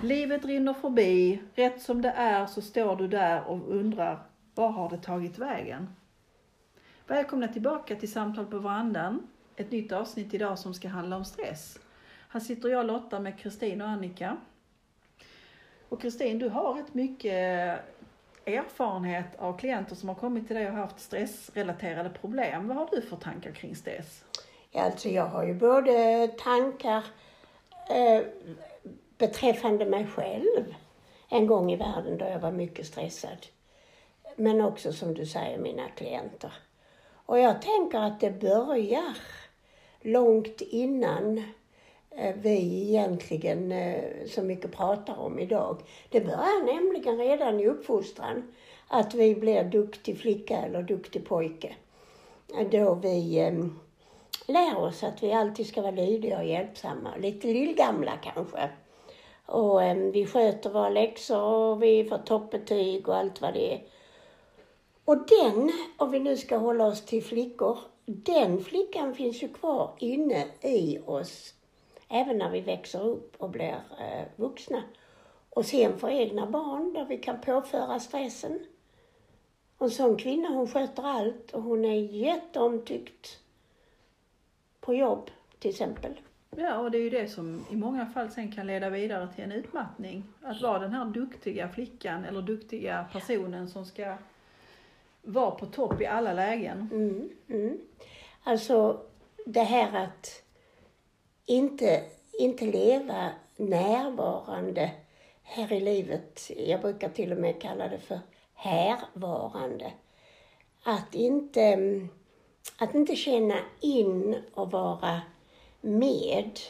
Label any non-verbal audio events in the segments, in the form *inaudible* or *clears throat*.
Livet rinner förbi, rätt som det är så står du där och undrar, var har det tagit vägen? Välkomna tillbaka till Samtal på verandan. Ett nytt avsnitt idag som ska handla om stress. Här sitter jag Lotta med Kristin och Annika. Och Kristin, du har rätt mycket erfarenhet av klienter som har kommit till dig och haft stressrelaterade problem. Vad har du för tankar kring stress? Alltså jag har ju både tankar eh, beträffande mig själv en gång i världen då jag var mycket stressad. Men också som du säger mina klienter. Och jag tänker att det börjar långt innan eh, vi egentligen eh, så mycket pratar om idag. Det börjar nämligen redan i uppfostran att vi blir duktig flicka eller duktig pojke. Då vi eh, lär oss att vi alltid ska vara lydiga och hjälpsamma. Lite lillgamla kanske. Och eh, vi sköter våra läxor och vi får toppbetyg och allt vad det är. Och den, om vi nu ska hålla oss till flickor, den flickan finns ju kvar inne i oss. Även när vi växer upp och blir eh, vuxna. Och sen får egna barn där vi kan påföra stressen. Och en sån kvinna hon sköter allt och hon är jätteomtyckt på jobb till exempel. Ja, och det är ju det som i många fall sen kan leda vidare till en utmattning. Att vara den här duktiga flickan eller duktiga personen som ska vara på topp i alla lägen. Mm, mm. Alltså det här att inte, inte leva närvarande här i livet. Jag brukar till och med kalla det för härvarande. Att inte, att inte känna in och vara med.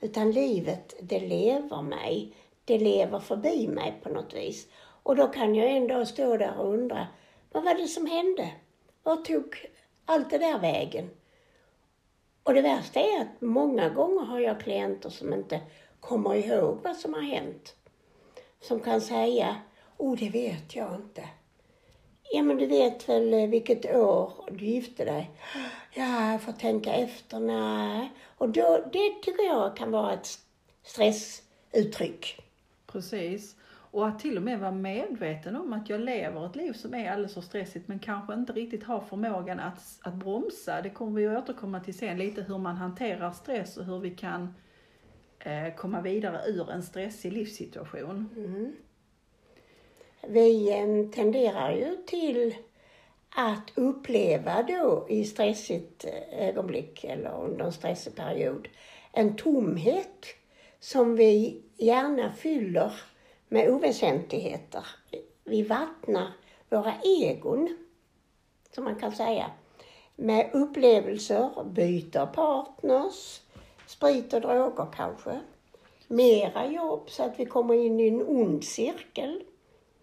Utan livet, det lever mig. Det lever förbi mig på något vis. Och då kan jag ändå stå där och undra, vad var det som hände? Vad tog allt det där vägen? Och det värsta är att många gånger har jag klienter som inte kommer ihåg vad som har hänt. Som kan säga, oh det vet jag inte. Ja men du vet väl eh, vilket år du gifte dig? Ja, jag får tänka efter. Nej. Och då, det tycker jag kan vara ett stressuttryck. Precis. Och att till och med vara medveten om att jag lever ett liv som är alldeles för stressigt men kanske inte riktigt har förmågan att, att bromsa. Det kommer vi att återkomma till sen, lite hur man hanterar stress och hur vi kan eh, komma vidare ur en stressig livssituation. Mm. Vi eh, tenderar ju till att uppleva då i stressigt eh, ögonblick eller under en stressig period en tomhet som vi gärna fyller med oväsentligheter. Vi vattnar våra egon, som man kan säga, med upplevelser, byter partners, sprit och droger kanske. Mera jobb så att vi kommer in i en ond cirkel.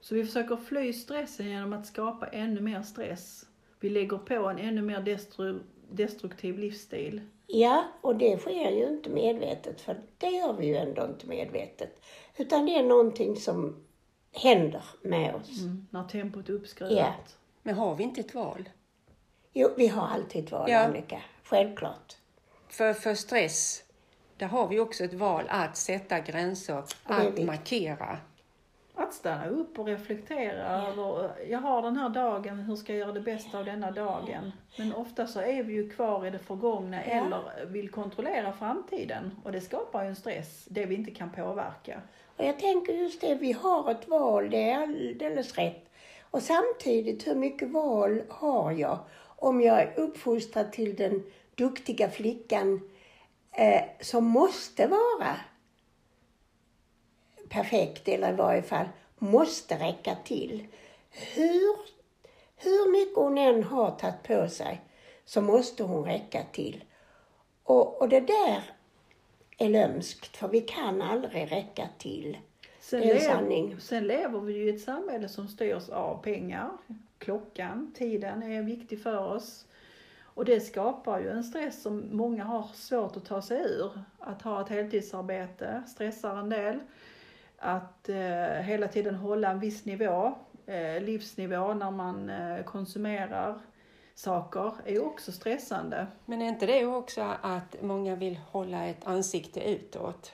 Så vi försöker fly stressen genom att skapa ännu mer stress. Vi lägger på en ännu mer destru destruktiv livsstil. Ja, och det sker ju inte medvetet, för det gör vi ju ändå inte medvetet. Utan det är någonting som händer med oss. Mm, när tempot är uppskruvat. Ja. Men har vi inte ett val? Jo, vi har alltid ett val, Ja. Annika. Självklart. För, för stress, där har vi också ett val att sätta gränser, att viktigt. markera. Att stanna upp och reflektera över, jag har den här dagen, hur ska jag göra det bästa av denna dagen? Men ofta så är vi ju kvar i det förgångna Ja. eller vill kontrollera framtiden. Och det skapar ju en stress, det vi inte kan påverka. Och jag tänker just det, vi har ett val, det är alldeles rätt. Och samtidigt, hur mycket val har jag om jag är uppfostrad till den duktiga flickan eh, som måste vara perfekt, eller i varje fall måste räcka till. Hur, hur mycket hon än har tagit på sig så måste hon räcka till. Och, och det där är lömskt, för vi kan aldrig räcka till. Sen, Det är en sanning. sen lever vi ju i ett samhälle som styrs av pengar. Klockan, tiden är viktig för oss. Och det skapar ju en stress som många har svårt att ta sig ur. Att ha ett heltidsarbete stressar en del. Att eh, hela tiden hålla en viss nivå, eh, livsnivå när man eh, konsumerar saker är också stressande. Men är inte det också att många vill hålla ett ansikte utåt?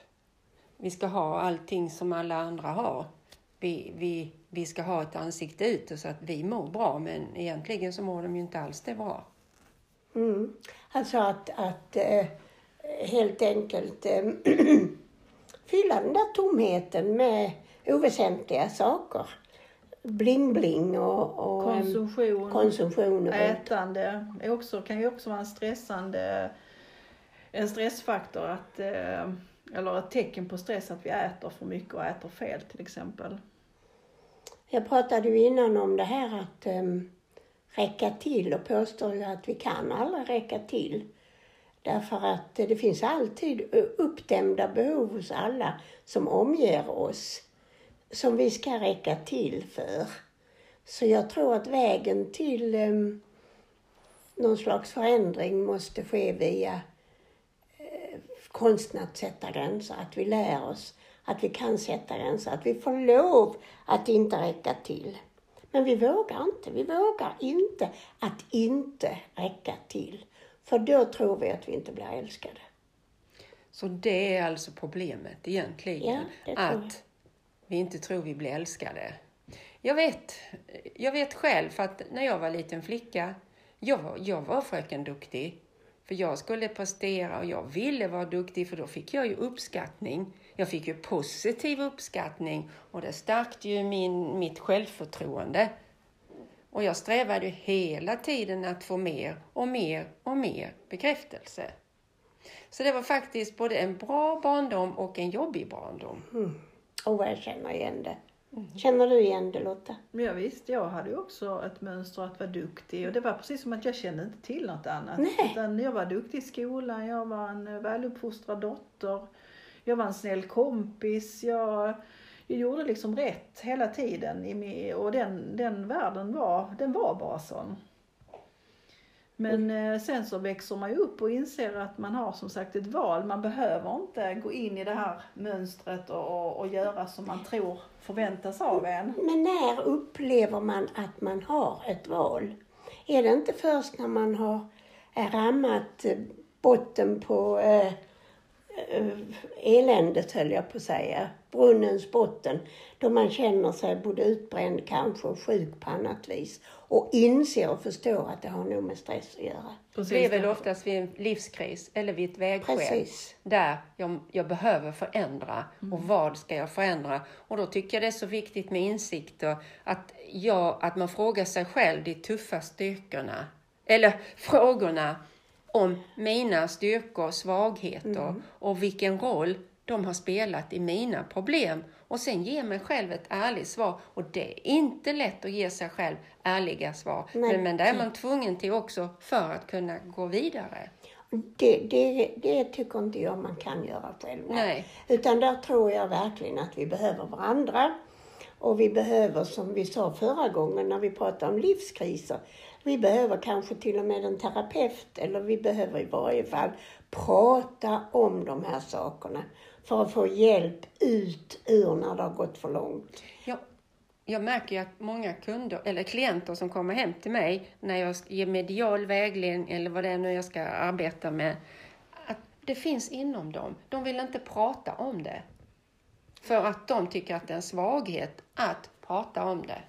vi ska ha allting som alla andra har. Vi, vi, vi ska ha ett ansikte utåt så att vi mår bra, men egentligen så mår de ju inte alls det bra. Mm. Alltså att, att eh, helt enkelt eh, *clears throat* fylla den där tomheten med oväsentliga saker. Bling-bling och, och Konsumtion, konsumtion och ätande är också, kan ju också vara en stressande en stressfaktor att, eh, eller ett tecken på stress att vi äter för mycket och äter fel till exempel. Jag pratade ju innan om det här att um, räcka till och påstår ju att vi kan aldrig räcka till. Därför att det finns alltid uppdämda behov hos alla som omger oss som vi ska räcka till för. Så jag tror att vägen till um, någon slags förändring måste ske via eh, uh, konsten att sätta gränser, att vi lär oss att vi kan sätta gränser, att vi får lov att inte räcka till. Men vi vågar inte, vi vågar inte att inte räcka till. För då tror vi att vi inte blir älskade. Så det är alltså problemet egentligen, Ja, att vi inte tror vi blir älskade. Jag vet, jag vet själv, för att när jag var liten flicka, jag var, jag var fröken duktig. För jag skulle prestera och jag ville vara duktig för då fick jag ju uppskattning. Jag fick ju positiv uppskattning och det stärkte ju min, mitt självförtroende. Och jag strävade ju hela tiden att få mer och mer och mer bekräftelse. Så det var faktiskt både en bra barndom och en jobbig barndom. Och vad jag känner igen det. Känner du igen det Lotta? Men ja, visst, jag hade ju också ett mönster att vara duktig och det var precis som att jag kände inte till något annat. Nej. Utan jag var duktig i skolan, jag var en väluppfostrad dotter, jag var en snäll kompis, jag, jag gjorde liksom rätt hela tiden och den, den världen var, den var bara sån. Men eh, sen så växer man ju upp och inser att man har som sagt ett val. Man behöver inte gå in i det här mönstret och, och, och göra som man tror förväntas av en. Men när upplever man att man har ett val? Är det inte först när man har eh, rammat botten på eh, eländet, höll jag på att säga, brunnens botten, då man känner sig både utbränd kanske och sjuk på annat vis och inser och förstår att det har nog med stress att göra. Det är väl oftast vid en livskris eller vid ett vägskäl Precis. där jag, jag behöver förändra. Och vad ska jag förändra? Och då tycker jag det är så viktigt med insikter att, jag, att man frågar sig själv de tuffa styrkorna. Eller frågorna om mina styrkor och svagheter och vilken roll de har spelat i mina problem. Och sen ge mig själv ett ärligt svar. Och det är inte lätt att ge sig själv ärliga svar. Nej. Men, men det är man tvungen till också för att kunna gå vidare. Det, det, det tycker inte jag man kan göra själv. Nej. Utan där tror jag verkligen att vi behöver varandra. Och vi behöver, som vi sa förra gången när vi pratade om livskriser, vi behöver kanske till och med en terapeut eller vi behöver i varje fall prata om de här sakerna för att få hjälp ut ur när det har gått för långt. Jag, jag märker ju att många kunder, eller klienter som kommer hem till mig när jag ger medial vägledning eller vad det är nu jag ska arbeta med, att det finns inom dem. De vill inte prata om det. För att de tycker att det är en svaghet att prata om det.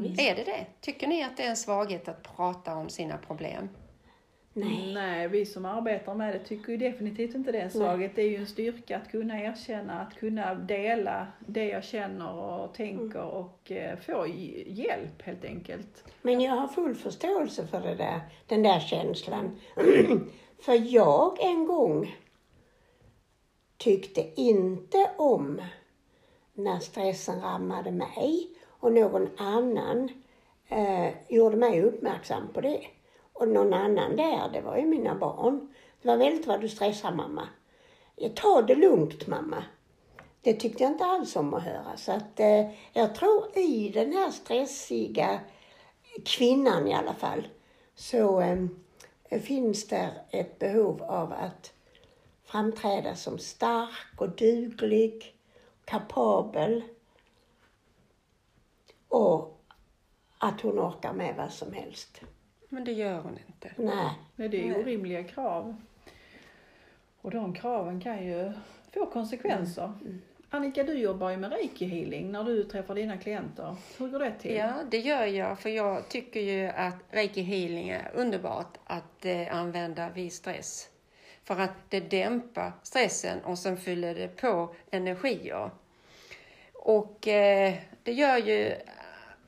Är det det? Tycker ni att det är en svaghet att prata om sina problem? Nej. Nej, vi som arbetar med det tycker ju definitivt inte det är en svaghet. Det är ju en styrka att kunna erkänna, att kunna dela det jag känner och tänker och eh, få hjälp helt enkelt. Men jag har full förståelse för det där, den där känslan. *clears throat* för jag en gång tyckte inte om när stressen rammade mig och någon annan eh, gjorde mig uppmärksam på det. Och någon annan där, det var ju mina barn. Det var väldigt vad du stressar mamma. Jag tar det lugnt mamma. Det tyckte jag inte alls om att höra. Så att eh, jag tror i den här stressiga kvinnan i alla fall, så eh, finns där ett behov av att framträda som stark och duglig, kapabel och att hon orkar med vad som helst. Men det gör hon inte. Nej, Men det är ju Nej. orimliga krav. Och de kraven kan ju får konsekvenser. Annika, du jobbar ju med reiki healing när du träffar dina klienter. Hur går det till? Ja, det gör jag för jag tycker ju att reiki healing är underbart att eh, använda vid stress. För att det dämpar stressen och sen fyller det på energier. Och eh, det gör ju,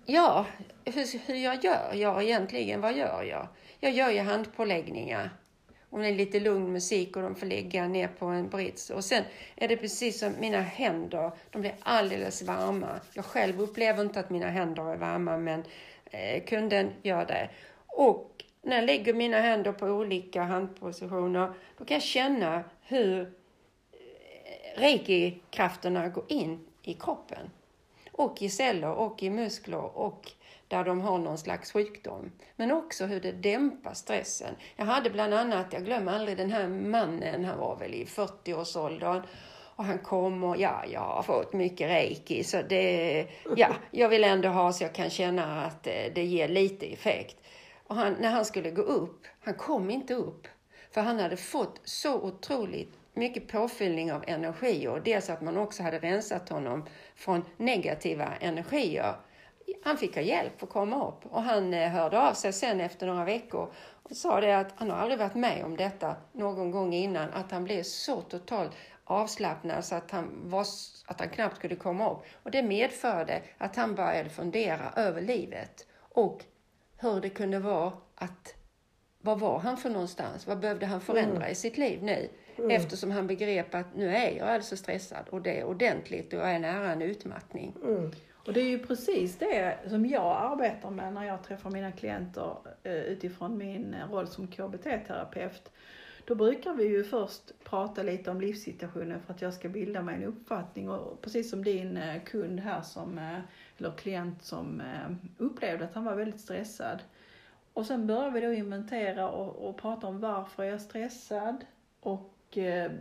ja, hur, hur jag gör Ja, egentligen, vad gör jag? Jag gör ju handpåläggningar. Om det är lite lugn musik och de får ligga ner på en brits. Och sen är det precis som mina händer, de blir alldeles varma. Jag själv upplever inte att mina händer är varma, men eh, kunden gör det. Och när jag lägger mina händer på olika handpositioner, då kan jag känna hur eh, reiki-krafterna går in i kroppen. Och i celler och i muskler och där de har någon slags sjukdom. Men också hur det dämpar stressen. Jag hade bland annat, jag glömmer aldrig den här mannen, han var väl i 40-årsåldern. Och han kom och ja, jag har fått mycket reiki så det, ja, jag vill ändå ha så jag kan känna att eh, det ger lite effekt. Och han, när han skulle gå upp, han kom inte upp. För han hade fått så otroligt mycket påfyllning av energi och dels att man också hade rensat honom från negativa energier. Han fick hjälp att komma upp och han eh, hörde av sig sen efter några veckor och sa det att han har aldrig varit med om detta någon gång innan, att han blev så totalt avslappnad så att han, var, att han knappt kunde komma upp. Och det medförde att han började fundera över livet och hur det kunde vara att, vad var han för någonstans? Vad behövde han förändra i sitt liv nu? Eftersom han begrep att nu är jag alltså stressad och det är ordentligt och jag är nära en utmattning. Och det är ju precis det som jag arbetar med när jag träffar mina klienter eh, utifrån min eh, roll som KBT-terapeut. Då brukar vi ju först prata lite om livssituationen för att jag ska bilda mig en uppfattning och precis som din eh, kund här som, eller klient som upplevde att han var väldigt stressad. Och sen börjar vi då inventera och, och prata om varför är jag stressad och eh,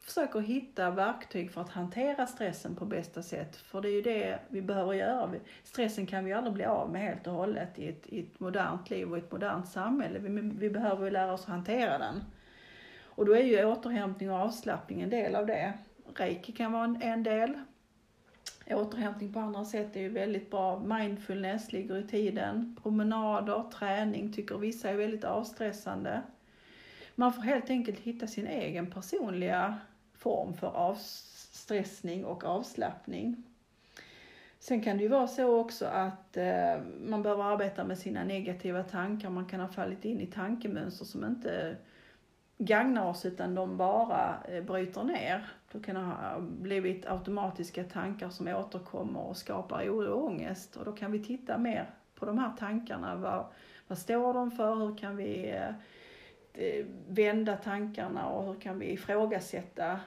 försöker hitta verktyg för att hantera stressen på bästa sätt. För det är ju det vi behöver göra. Stressen kan vi aldrig bli av med helt och hållet i ett, i ett modernt liv och ett modernt samhälle. Vi, vi behöver ju lära oss att hantera den. Och då är ju återhämtning och avslappning en del av det. Reiki kan vara en, en del. Återhämtning på andra sätt är ju väldigt bra. Mindfulness ligger i tiden. Promenader, träning tycker vissa är väldigt avstressande. Man får helt enkelt hitta sin egen personliga form för avstressning och avslappning. Sen kan det ju vara så också att eh, man behöver arbeta med sina negativa tankar. Man kan ha fallit in i tankemönster som inte gagnar oss utan de bara eh, bryter ner. Då kan det ha blivit automatiska tankar som återkommer och skapar oro och ångest. Och då kan vi titta mer på de här tankarna. Vad, vad står de för? Hur kan vi eh, vända tankarna och hur kan vi ifrågasätta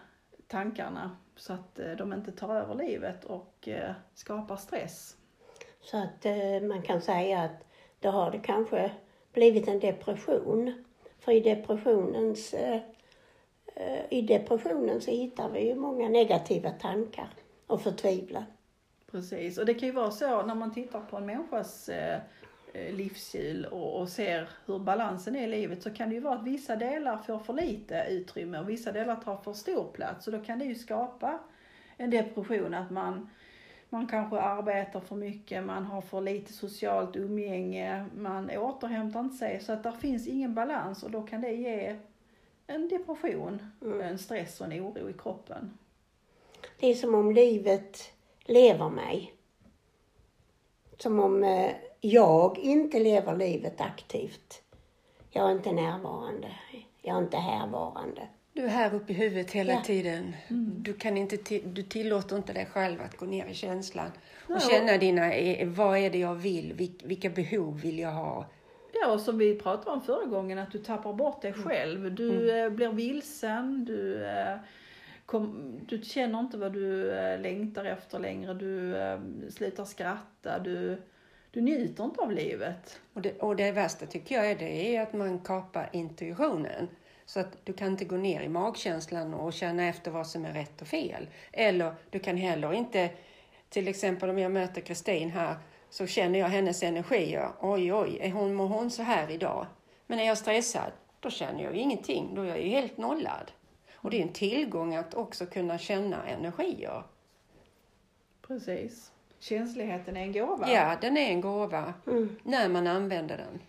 tankarna så att eh, de inte tar över livet och eh, skapar stress. Så att eh, man kan säga att då har det kanske blivit en depression. För i depressionens, eh, eh, i depressionen så hittar vi ju många negativa tankar och förtvivlan. Precis, och det kan ju vara så när man tittar på en människas eh, eh, livsstil och, och ser hur balansen är i livet så kan det ju vara att vissa delar får för lite utrymme och vissa delar tar för stor plats och då kan det ju skapa en depression att man man kanske arbetar för mycket, man har för lite socialt umgänge, man återhämtar inte sig så att där finns ingen balans och då kan det ge en depression, en stress och en oro i kroppen. Det är som om livet lever mig. Som om eh, jag inte lever livet aktivt. Jag är inte närvarande. Jag är inte härvarande. Du är här uppe i huvudet hela Ja. tiden. Du, kan inte du tillåter inte dig själv att gå ner i känslan och och- känna dina, eh, vad är det jag vill? Vil- Vilka behov vill jag ha? Ja, och som vi pratade om förra gången, att du tappar bort dig själv. Du eh, blir vilsen, du, eh, kom, du känner inte vad du längtar efter längre, du slutar skratta, du, du njuter inte av livet. Och det, och det värsta tycker jag är, det är att man kapar intuitionen. Så att du kan inte gå ner i magkänslan och känna efter vad som är rätt och fel. Eller du kan heller inte, till exempel om jag möter Kristin här, så känner jag hennes energier. Oj, oj, är hon, mår hon så här idag? Men är jag stressad, då känner jag ju ingenting. Då är jag ju helt nollad. Och det är en tillgång att också kunna känna energier. Precis. Känsligheten är en gåva. Ja, den är en gåva Mm. när man använder den.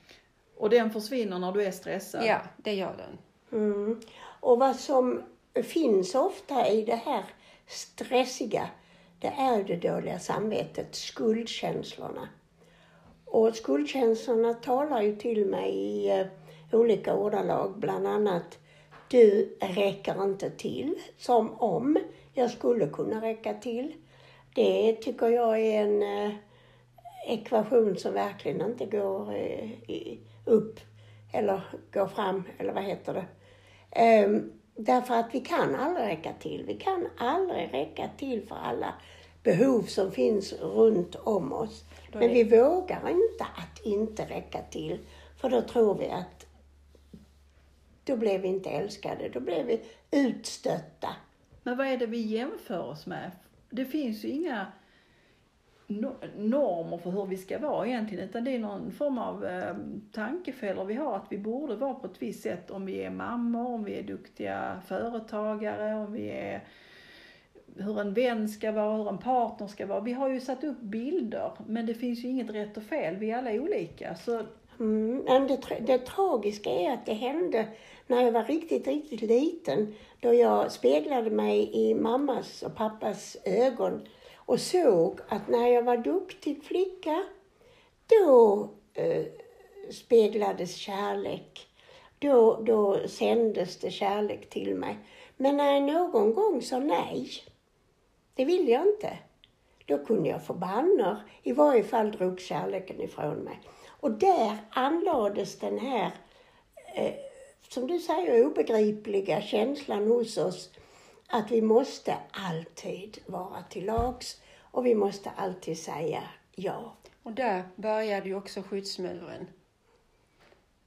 Och den försvinner när du är stressad. Ja, det gör den. Mm. Och vad som finns ofta i det här stressiga, det är det dåliga samvetet, skuldkänslorna. Och skuldkänslorna talar ju till mig i eh, olika ordalag, bland annat du räcker inte till, som om jag skulle kunna räcka till. Det tycker jag är en eh, ekvation som verkligen inte går eh, i, upp eller går fram, eller vad heter det? Ehm, därför att vi kan aldrig räcka till. Vi kan aldrig räcka till för alla behov som finns runt om oss. Då Men det- vi vågar inte att inte räcka till. För då tror vi att då blev vi inte älskade, då blev vi utstötta. Men vad är det vi jämför oss med? Det finns ju inga normer för hur vi ska vara egentligen, utan det är någon form av eh, tankefällor vi har att vi borde vara på ett visst sätt om vi är mammor, om vi är duktiga företagare, om vi är hur en vän ska vara, hur en partner ska vara. Vi har ju satt upp bilder, men det finns ju inget rätt och fel. Vi är alla olika. Så Mm, men det, tra- det tragiska är att det hände när jag var riktigt, riktigt liten. Då jag speglade mig i mammas och pappas ögon och såg att när jag var duktig flicka, då eh, speglades kärlek. Då, då sändes det kärlek till mig. Men när jag någon gång sa nej, det vill jag inte. Då kunde jag få bannor. I varje fall drog kärleken ifrån mig. Och där anlades den här, eh, som du säger, obegripliga känslan hos oss att vi måste alltid vara till lags och vi måste alltid säga ja. Och där började ju också skyddsmuren.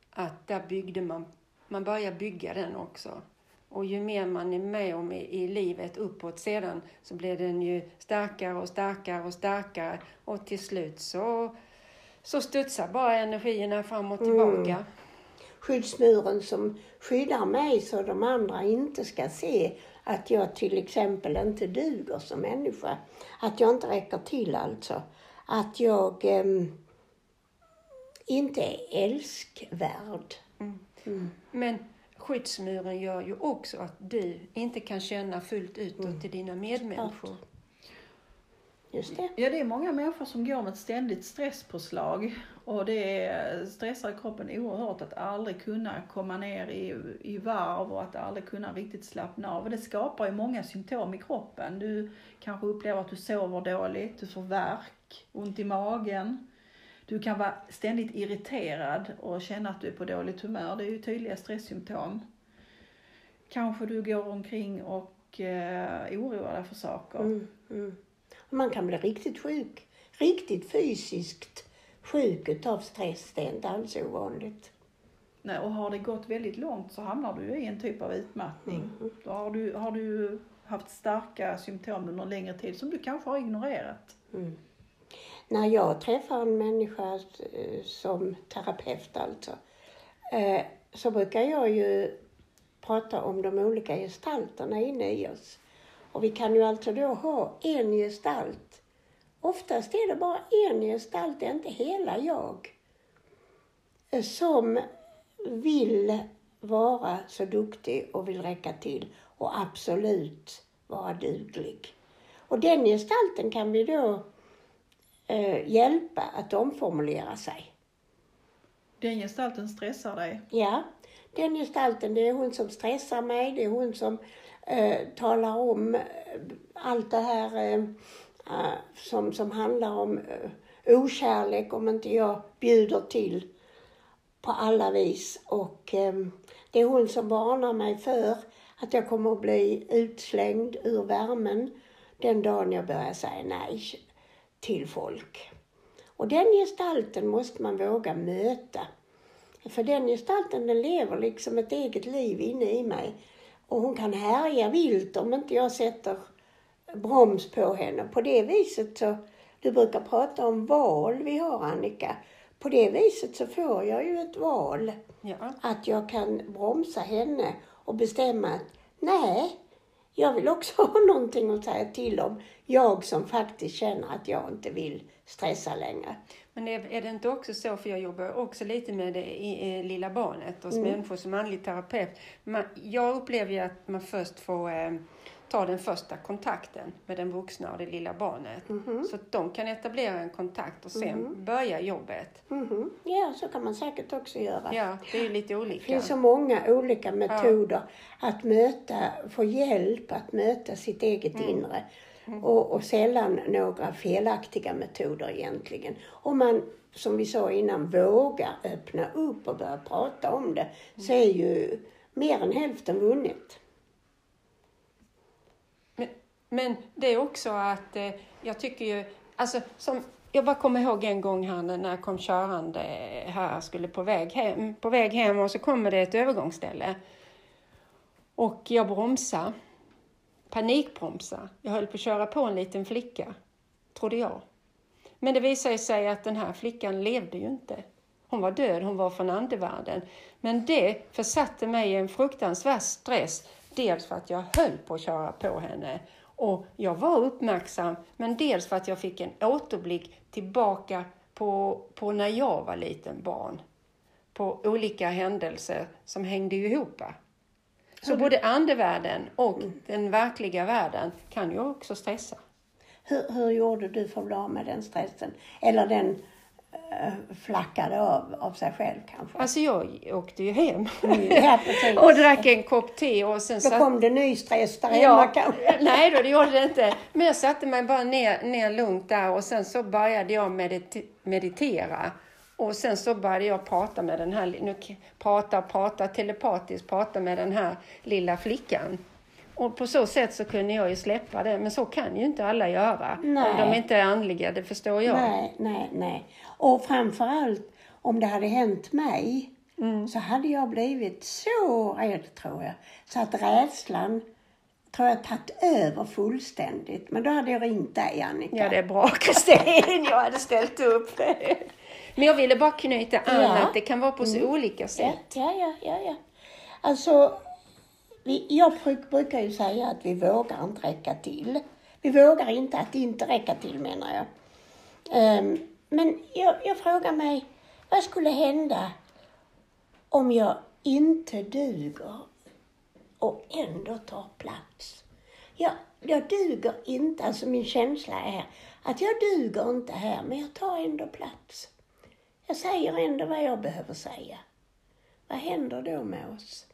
Att där byggde man, man började bygga den också. Och ju mer man är med om i, i livet uppåt sedan så blir den ju starkare och starkare och starkare. Och till slut så, så studsar bara energierna fram och tillbaka. Skyddsmuren som skyddar mig så de andra inte ska se att jag till exempel inte duger som människa. Att jag inte räcker till alltså. Att jag ehm, inte är älskvärd. Men skyddsmuren gör ju också att du inte kan känna fullt utåt till dina medmänniskor. Just det. Ja, det är många människor som går med ett ständigt stresspåslag och det stressar kroppen oerhört att aldrig kunna komma ner i, i varv och att aldrig kunna riktigt slappna av. Och det skapar ju många symptom i kroppen. Du kanske upplever att du sover dåligt, du får värk, ont i magen. Du kan vara ständigt irriterad och känna att du är på dåligt humör. Det är ju tydliga stresssymptom. Kanske du går omkring och eh, oroar dig för saker. Mm, mm. Man kan bli riktigt sjuk. Riktigt fysiskt sjuk utav stress. Det är inte alls ovanligt. Nej, och har det gått väldigt långt så hamnar du i en typ av utmattning. Då har du, har du haft starka symptom under en längre tid som du kanske har ignorerat. Mm. När jag träffar en människa eh, som terapeut alltså, eh, så brukar jag ju prata om de olika gestalterna inne i oss. Och vi kan ju alltså då ha en gestalt. Oftast är det bara en gestalt, det är inte hela jag. Som vill vara så duktig och vill räcka till och absolut vara duglig. Och den gestalten kan vi då eh, hjälpa att omformulera sig. Den gestalten stressar dig. Ja, den gestalten, det är hon som stressar mig, det är hon som eh, talar om eh, allt det här eh, Eh, som, som handlar om eh, okärlek om inte jag bjuder till på alla vis. Och eh, det är hon som varnar mig för att jag kommer att bli utslängd ur värmen den dagen jag börjar säga nej till folk. Och den gestalten måste man våga möta. För den gestalten den lever liksom ett eget liv inne i mig. Och hon kan härja vilt om inte jag sätter broms på henne. På det viset så, du brukar prata om val vi har Annika. På det viset så får jag ju ett val. Ja. Att jag kan bromsa henne och bestämma att Nej, jag vill också *laughs* ha någonting att säga till om. Jag som faktiskt känner att jag inte vill stressa längre. Men är, det inte också så, för jag jobbar också lite med det i, i lilla barnet hos Mm. människor som andlig terapeut. Man, jag upplever ju att man först får eh, ta den första kontakten med den vuxna och det lilla barnet. Mhm. Så att de kan etablera en kontakt och sen börja jobbet. Mhm. Ja, så kan man säkert också göra. Ja, det är ju lite Det olika. finns så många olika metoder att möta, få hjälp att möta sitt eget inre. Och, och sällan några felaktiga metoder egentligen. Om man, som vi sa innan, vågar öppna upp och börja prata om det så är ju mer än hälften vunnet. Men, det är också att eh, jag tycker ju, alltså som, jag bara kommer ihåg en gång här när när jag kom körande här, skulle på väg hem, på väg hem och så kommer det ett övergångsställe. Och jag bromsar, panikbromsar. Jag höll på att köra på en liten flicka, trodde jag. Men det visade sig att den här flickan levde ju inte. Hon var död, hon var från andevärlden. Men det försatte mig i en fruktansvärd stress. Dels för att jag höll på att köra på henne och jag var uppmärksam. Men dels för att jag fick en återblick tillbaka på, på när jag var liten barn. På olika händelser som hängde ihop. Så både andevärlden och den verkliga världen kan ju också stressa. Hur, hur gjorde du för att bli av med den stressen? Eller den flackade av, av sig själv kanske? Alltså jag åkte ju hem Ja, precis. *laughs* och drack en kopp te och sen Då satt... kom det ny stress där hemma Ja, kanske? *laughs* nej då, det gjorde det inte. Men jag satte mig bara ner, ner lugnt där och sen så började jag medit- meditera. Och sen så började jag prata med den här, nu prata, prata telepatiskt, prata med den här lilla flickan. Och på så sätt så kunde jag ju släppa det, men så kan ju inte alla göra. Nej. Om de inte är andliga, det förstår jag. Nej, nej, nej. Och framförallt om det hade hänt mig Mm. så hade jag blivit så rädd tror jag. Så att rädslan tror jag tagit över fullständigt. Men då hade jag ringt dig Annika. Ja, det är bra *laughs* Kristin, jag hade ställt upp. Men jag ville bara knyta an Ja. Mm. att det kan vara på så olika Ja, sätt. ja, ja, ja. ja. Alltså, vi, jag brukar ju säga att vi vågar inte räcka till. Vi vågar inte att inte räcka till menar jag. Ehm, men jag, jag frågar mig, vad skulle hända om jag inte duger och ändå tar plats? Jag, jag duger inte, alltså min känsla är att jag duger inte här, men jag tar ändå plats. Jag säger ändå vad jag behöver säga. Vad händer då med oss?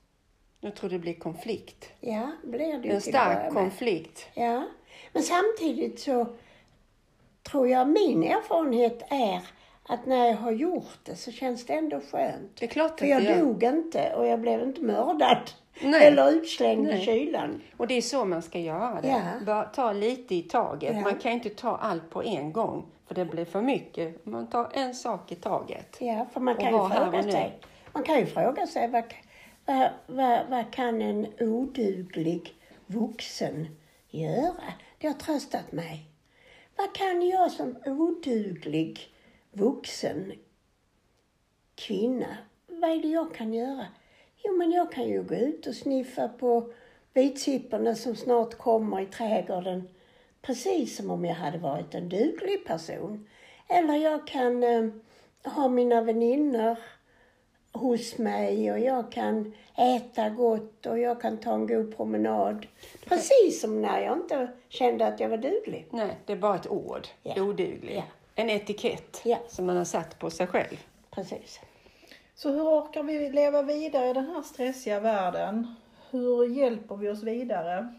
Jag tror det blir konflikt. Ja, blir det En stark konflikt. Ja, men samtidigt så tror jag min erfarenhet är att när jag har gjort det så känns det ändå skönt. Det är klart att För jag det dog inte och jag blev inte mördad. Nej. Eller utslängd i kylan. Och det är så man ska göra det. Ja. Bara ta lite i taget. Ja. Man kan inte ta allt på en gång, för det blir för mycket. Man tar en sak i taget. Ja, för man kan ju fråga sig. Man kan ju fråga sig vad, vad, vad, vad kan en oduglig vuxen göra? Det har tröstat mig. Vad kan jag som oduglig vuxen kvinna, vad är det jag kan göra? Jo, men jag kan ju gå ut och sniffa på vitsipporna som snart kommer i trädgården. Precis som om jag hade varit en duglig person. Eller jag kan eh, ha mina väninnor hos mig och jag kan äta gott och jag kan ta en god promenad. Precis som när jag inte kände att jag var duglig. Nej, det är bara ett ord. Ja. Oduglig. Ja. En etikett Ja. som man har satt på sig själv. Precis. Så hur orkar vi leva vidare i den här stressiga världen? Hur hjälper vi oss vidare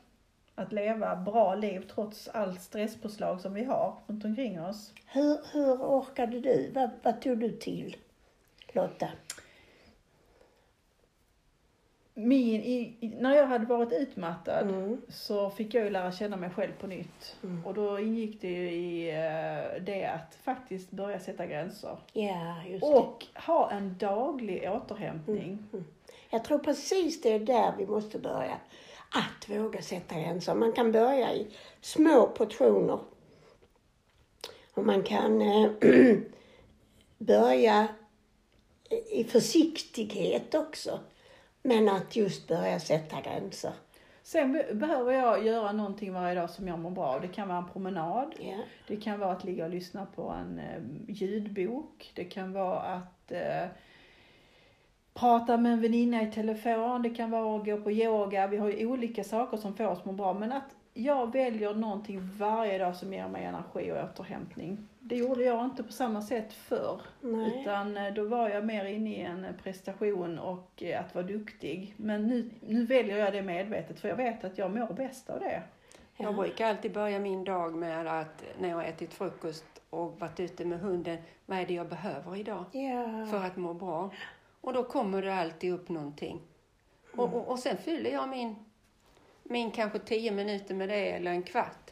att leva bra liv trots all stresspåslag som vi har runt omkring oss? Hur, hur orkade du? Vad, vad tog du till, Lotta? Min, i, när jag hade varit utmattad Mm. så fick jag ju lära känna mig själv på nytt. Och då ingick det ju i eh, det att faktiskt börja sätta gränser. Ja, just det. Och ha en daglig återhämtning. Jag tror precis det är där vi måste börja. Att våga sätta gränser. Man kan börja i små portioner. Och man kan eh, *clears throat* börja i försiktighet också. Men att just börja sätta gränser. Sen be- behöver jag göra någonting varje dag som jag mår bra av. Det kan vara en promenad. Ja. Det kan vara att ligga och lyssna på en eh, ljudbok. Det kan vara att eh, prata med en väninna i telefon. Det kan vara att gå på yoga. Vi har ju olika saker som får oss må bra. Men att jag väljer någonting varje dag som ger mig energi och återhämtning. Det gjorde jag inte på samma sätt förr. Nej. Utan eh, då var jag mer inne i en prestation och eh, att vara duktig. Men nu, nu väljer jag det medvetet för jag vet att jag mår bäst av det. Jag brukar alltid börja min dag med att när jag har ätit frukost och varit ute med hunden, vad är det jag behöver idag Ja. för att må bra? Och då kommer det alltid upp någonting. Och, och, och sen fyller jag min, min kanske tio minuter med det eller en kvart.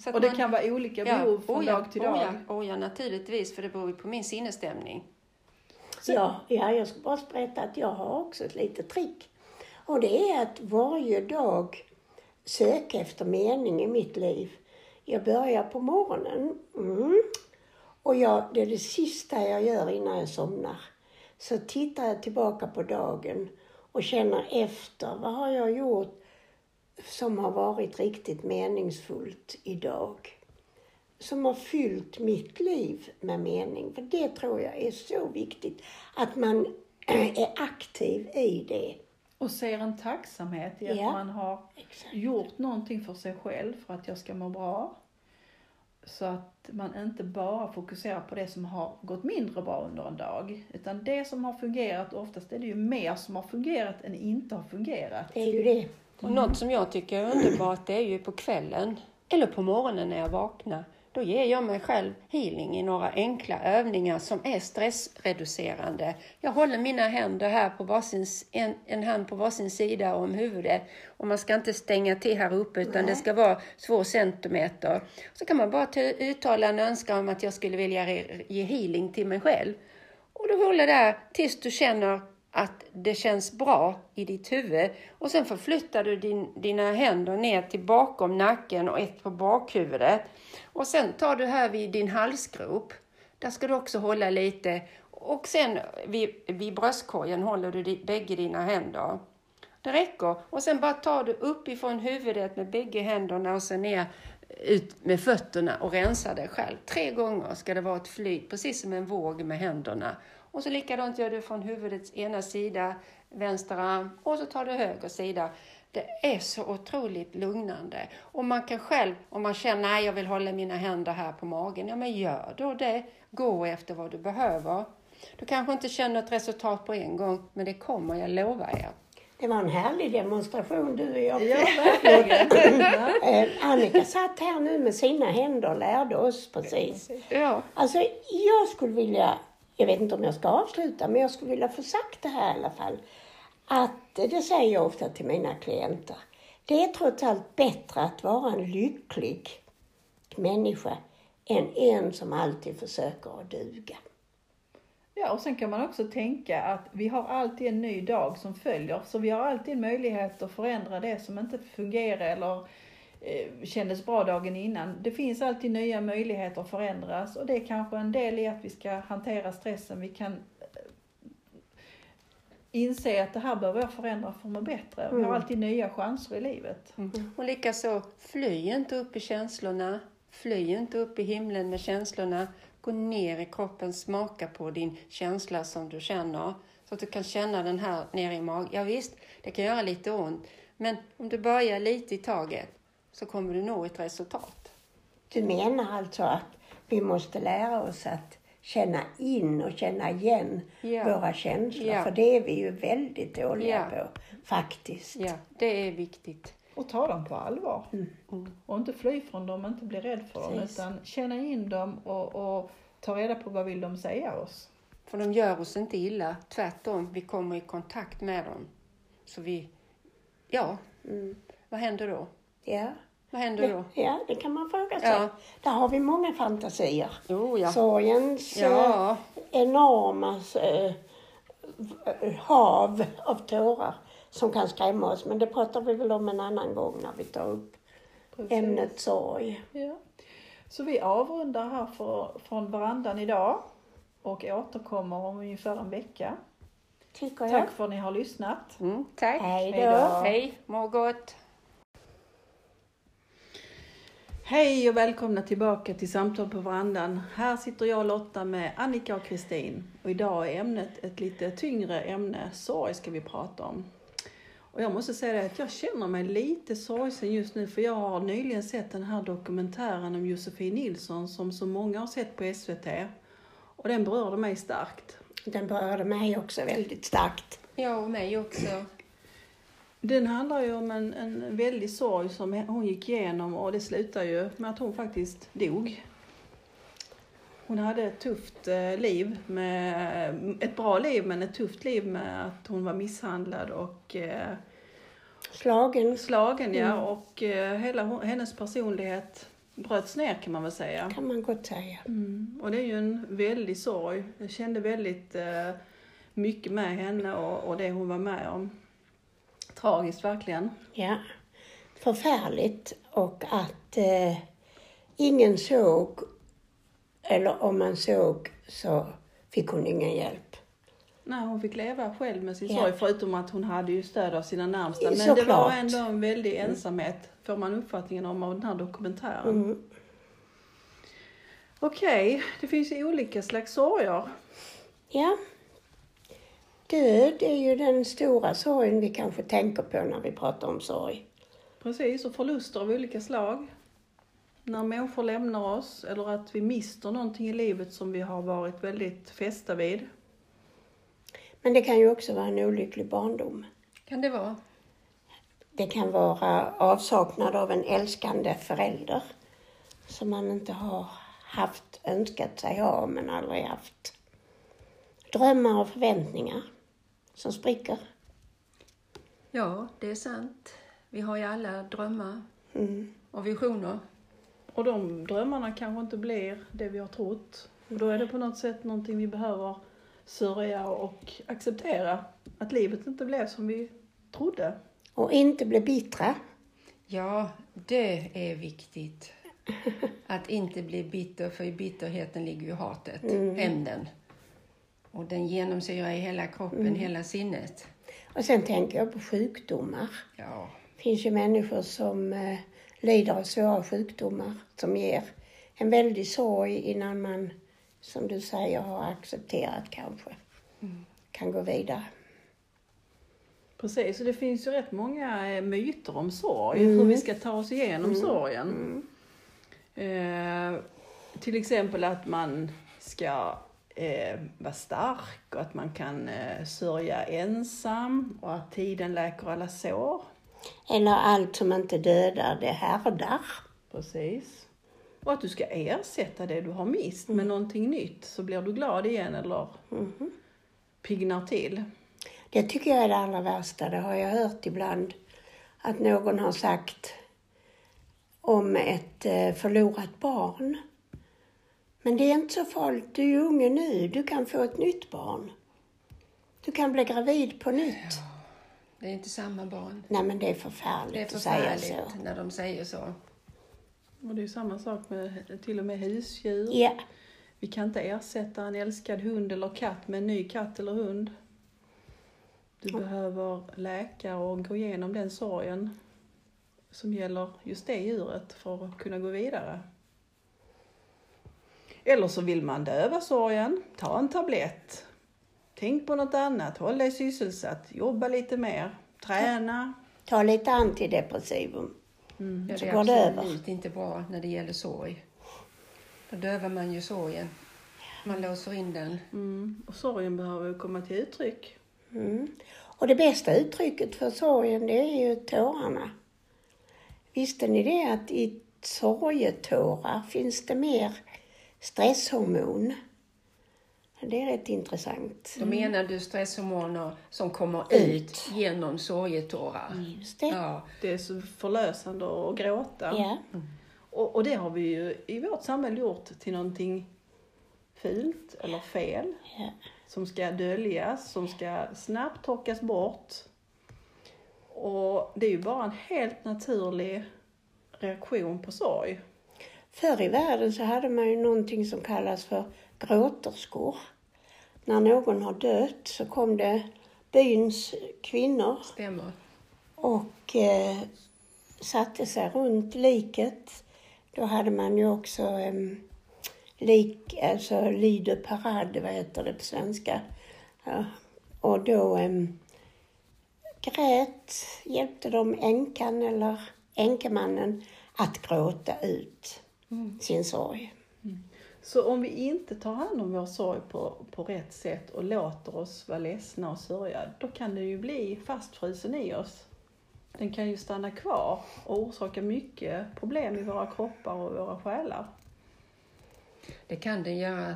Så att Och det man- kan vara olika behov från oh ja, dag till oh dag. ja, oh ja, naturligtvis, för det beror ju på min sinnesstämning. Ja, ja, jag ska bara berätta att jag har också ett litet trick. Och det är att varje dag söka efter mening i mitt liv. Jag börjar på morgonen. Mm. Och jag, det är det sista jag gör innan jag somnar. Så tittar jag tillbaka på dagen och känner efter. Vad har jag gjort som har varit riktigt meningsfullt idag? som har fyllt mitt liv med mening. För det tror jag är så viktigt, att man *clears throat* är aktiv i det. Och ser en tacksamhet i att Ja. man har Exakt. gjort någonting för sig själv för att jag ska må bra. Så att man inte bara fokuserar på det som har gått mindre bra under en dag. Utan det som har fungerat, oftast är det ju mer som har fungerat än inte har fungerat. Det är ju det. Och något som jag tycker är underbart det är ju på kvällen eller på morgonen när jag vaknar. Då ger jag mig själv healing i några enkla övningar som är stressreducerande. Jag håller mina händer här på varsin, en, en hand på varsin sida om huvudet. Och man ska inte stänga till här uppe utan det ska vara två centimeter. Så kan man bara ta, uttala en önskan om att jag skulle vilja ge healing till mig själv. Och du håller där tills du känner att det känns bra i ditt huvud. Och sen förflyttar du din, dina händer ner till bakom nacken och ett på bakhuvudet. Och sen tar du här vid din halsgrop. Där ska du också hålla lite. Och sen vid, vid bröstkorgen håller du di, bägge dina händer. Det räcker. Och sen bara tar du uppifrån huvudet med bägge händerna och sen ner ut med fötterna och rensar dig själv. Tre gånger ska det vara ett flyt, precis som en våg med händerna. Och så likadant gör du från huvudets ena sida, vänster arm, och så tar du höger sida. Det är så otroligt lugnande. Och man kan själv, om man känner nej jag vill hålla mina händer här på magen, ja men gör då det. Gå efter vad du behöver. Du kanske inte känner ett resultat på en gång, men det kommer, jag lovar er. Det var en härlig demonstration du och jag Ja, *laughs* verkligen. Eh, Annika satt här nu med sina händer och lärde oss precis. Ja, Alltså, jag skulle vilja, jag vet inte om jag ska avsluta, men jag skulle vilja få sagt det här i alla fall. Att, eh, det säger jag ofta till mina klienter, det är trots allt bättre att vara en lycklig människa än en som alltid försöker att duga. Ja, och sen kan man också tänka att vi har alltid en ny dag som följer. Så vi har alltid möjlighet att förändra det som inte fungerar eller kändes bra dagen innan. Det finns alltid nya möjligheter att förändras och det är kanske en del i att vi ska hantera stressen. Vi kan eh, inse att det här behöver jag förändra för att må bättre. Vi har alltid nya chanser i livet. Och likaså, fly inte upp i känslorna. Fly inte upp i himlen med känslorna. Gå ner i kroppen, smaka på din känsla som du känner. Så att du kan känna den här nere i magen. Ja, visst, det kan göra lite ont. Men om du börjar lite i taget så kommer du nå ett resultat. Du menar alltså att vi måste lära oss att känna in och känna igen Ja. våra känslor, Ja. för det är vi ju väldigt dåliga Ja. på, faktiskt. Ja, det är viktigt. Och ta dem på allvar. Mm. Och inte fly från dem, inte bli rädd för dem. Precis. Utan känna in dem och, och ta reda på vad vill de säga oss. För de gör oss inte illa. Tvärtom, vi kommer i kontakt med dem. Så vi, ja, Mm. vad händer då? Ja. Vad händer då? ja, det kan man fråga sig. Ja. Där har vi många fantasier. Jo, ja. Sorgens Ja, eh, enorma eh, hav av tårar som kan skrämma oss. Men det pratar vi väl om en annan gång när vi tar upp Precis. ämnet sorg. Ja. Så vi avrundar här för, från verandan idag och återkommer om ungefär en vecka. Tycker jag. Tack för att ni har lyssnat. mm, tack. Hej då. Hej, må gott. Hej och välkomna tillbaka till Samtal på verandan. Här sitter jag Lotta med Annika och Kristin. Och idag är ämnet ett lite tyngre ämne. Sorg ska vi prata om. Och jag måste säga det att jag känner mig lite sorgsen just nu för jag har nyligen sett den här dokumentären om Josefin Nilsson som så många har sett på SVT. Och den berörde mig starkt. Den berörde mig också väldigt starkt. Ja, och mig också. Den handlar ju om en, en väldig sorg som hon gick igenom och det slutar ju med att hon faktiskt dog. Hon hade ett tufft eh, liv, med, ett bra liv men ett tufft liv med att hon var misshandlad och eh, Slagen slagen ja Mm. och eh, hela hennes personlighet bröts ner kan man väl säga. kan man gott säga. Mm. Och det är ju en väldig sorg. Jag kände väldigt eh, mycket med henne och, och det hon var med om. Tragiskt verkligen. Ja. Förfärligt och att eh, ingen såg, eller om man såg så fick hon ingen hjälp. Nej, hon fick leva själv med sin Ja. sorg förutom att hon hade ju stöd av sina närmsta. Men det Såklart. var ändå en väldig ensamhet, får man uppfattningen om av den här dokumentären. Mm. Okej, det finns ju olika slags sorger. Ja. Död är ju den stora sorgen vi kanske tänker på när vi pratar om sorg. Precis, och förluster av olika slag. När människor lämnar oss eller att vi mister någonting i livet som vi har varit väldigt fästa vid. Men det kan ju också vara en olycklig barndom. Kan det vara? Det kan vara avsaknad av en älskande förälder som man inte har haft, önskat sig ha, men aldrig haft. Drömmar och förväntningar som spricker. Ja, det är sant. Vi har ju alla drömmar Mm. och visioner. Och de drömmarna kanske inte blir det vi har trott. Och då är det på något sätt någonting vi behöver sörja och acceptera. Att livet inte blev som vi trodde. Och inte bli bittra. Ja, det är viktigt. Att inte bli bitter, för i bitterheten ligger ju hatet, hämnden. Och den genomsyrar i hela kroppen, hela sinnet. Och sen tänker jag på sjukdomar. Ja, Det finns ju människor som eh, lider av svåra sjukdomar som ger en väldig sorg innan man, som du säger, har accepterat kanske. Kan gå vidare. Precis, och det finns ju rätt många eh, myter om sorg. Hur vi ska ta oss igenom sorgen. Eh, till exempel att man ska eh, vara stark och att man kan eh, sörja ensam och att tiden läker alla sår. Eller allt som inte dödar, det härdar. Precis. Och att du ska ersätta det du har mist med någonting nytt så blir du glad igen eller piggnar till. Det tycker jag är det allra värsta. Det har jag hört ibland. Att någon har sagt om ett eh, förlorat barn. Men det är inte så farligt. Du är unge nu. Du kan få ett nytt barn. Du kan bli gravid på nytt. det är inte samma barn. Nej, men det är förfärligt, Det är att säga förfärligt så. när de säger så. Och det är samma sak med till och med husdjur. Ja, Vi kan inte ersätta en älskad hund eller katt med en ny katt eller hund. Du behöver läka och gå igenom den sorgen som gäller just det djuret för att kunna gå vidare. Eller så vill man döva sorgen, ta en tablett. Tänk på något annat, håll dig sysselsatt, jobba lite mer, träna. ta lite antidepressivum. Ja, Så det går är det över. absolut inte bra när det gäller sorg. Då dövar man ju sorgen. Man låser in den. Mm. Och sorgen behöver ju komma till uttryck. Mm. Och det bästa uttrycket för sorgen, det är ju tårarna. Visste ni det att i sorgetårar finns det mer stresshormon? Det är rätt intressant. Då menar du stresshormoner som kommer Ut. ut genom sorgetårar? Just det. Ja, Det är så förlösande att gråta. Ja. Och, och det har vi ju i vårt samhälle gjort till någonting fult eller fel. Ja. Som ska döljas, som ska snabbt torkas bort. Och det är ju bara en helt naturlig reaktion på sorg. Förr i världen så hade man ju någonting som kallas för gråterskor. När någon har dött så kom det byns kvinnor stämmer. och eh, satte sig runt liket Då hade man ju också um, lik, alltså lider parad, vad heter det på svenska? Ja. Och då um, grät, hjälpte de änkan eller änkemannen att gråta ut sin sorg. Så om vi inte tar hand om vår sorg på, på rätt sätt och låter oss vara ledsna och sörja, då kan det ju bli fastfrusen i oss. Den kan ju stanna kvar och orsaka mycket problem i våra kroppar och våra själar. Det kan den göra.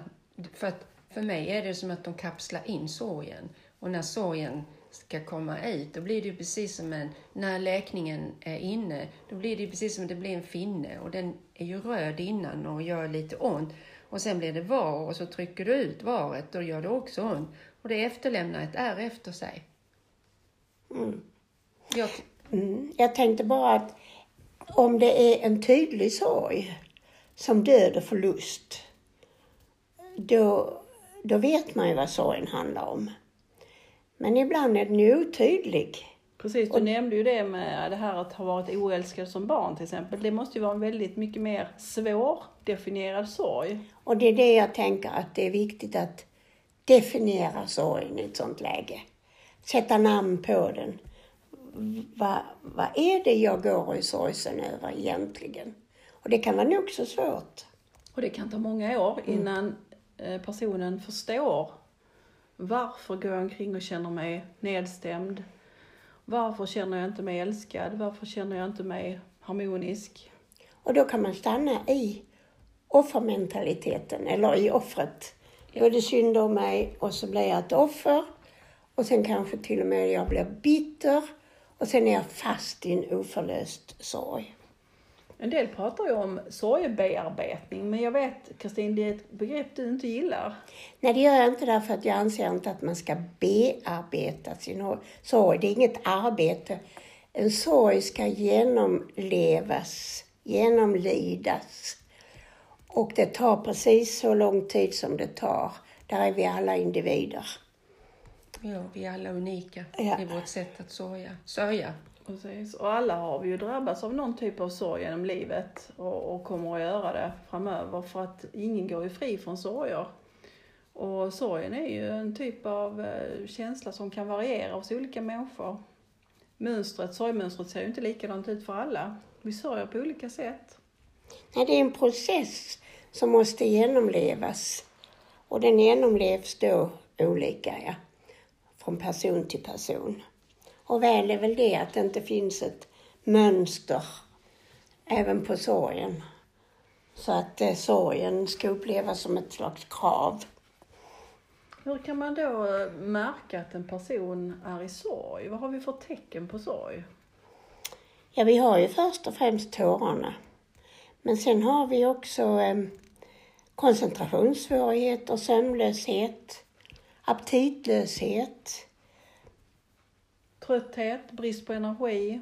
För, att, för mig är det som att de kapslar in sorgen. Och när sorgen ska komma ut, då blir det ju precis som en... När läkningen är inne, då blir det ju precis som det blir en finne. Och den är ju röd innan och gör lite ont. Och sen blir det var och så trycker du ut varet, då gör det också ont. Och det efterlämnar ett ärr efter sig. Mm. Jag, Mm. Jag tänkte bara att om det är en tydlig sorg, som död och förlust, då, då vet man ju vad sorgen handlar om. Men ibland är den ju otydlig. Precis, du nämnde ju det med det här att ha varit oälskad som barn till exempel. Det måste ju vara en väldigt mycket mer svårdefinierad sorg. Och det är det jag tänker att det är viktigt att definiera sorgen i ett sånt läge. Sätta namn på den. Vad, vad är det jag går i sorgsen över egentligen? Och det kan vara nog så svårt. Och det kan ta många år innan eh, personen förstår varför går jag omkring och känner mig nedstämd? Varför känner jag inte mig älskad? Varför känner jag inte mig harmonisk? Och då kan man stanna i offermentaliteten, eller i offret. Då är det synd om mig och så blir jag ett offer. Och sen kanske till och med jag blir bitter. Och sen är jag fast i en oförlöst sorg. En del pratar ju om sorgebearbetning, men jag vet Kristin, det är ett begrepp du inte gillar. Nej, det gör jag inte därför att jag anser inte att man ska bearbeta sin sorg. Det är inget arbete. En sorg ska genomlevas, genomlidas. Och det tar precis så lång tid som det tar. Där är vi alla individer. ja, vi är alla unika Ja. i vårt sätt att sörja. sörja. Precis. Och alla har vi ju drabbats av någon typ av sorg genom livet och, och kommer att göra det framöver för att ingen går ju fri från sorger. Och sorgen är ju en typ av eh, känsla som kan variera hos olika människor. Mönstret, sorgmönstret ser ju inte likadant ut för alla. Vi sörjer på olika sätt. Nej, det är en process som måste genomlevas. Och den genomlevs då olika, ja. Från person till person. Och väl är väl det att det inte finns ett mönster även på sorgen. Så att eh, sorgen ska upplevas som ett slags krav. Hur kan man då eh, märka att en person är i sorg? Vad har vi för tecken på sorg? Ja, vi har ju först och främst tårarna. Men sen har vi också eh, koncentrationssvårigheter, sömnlöshet, aptitlöshet Trötthet, brist på energi,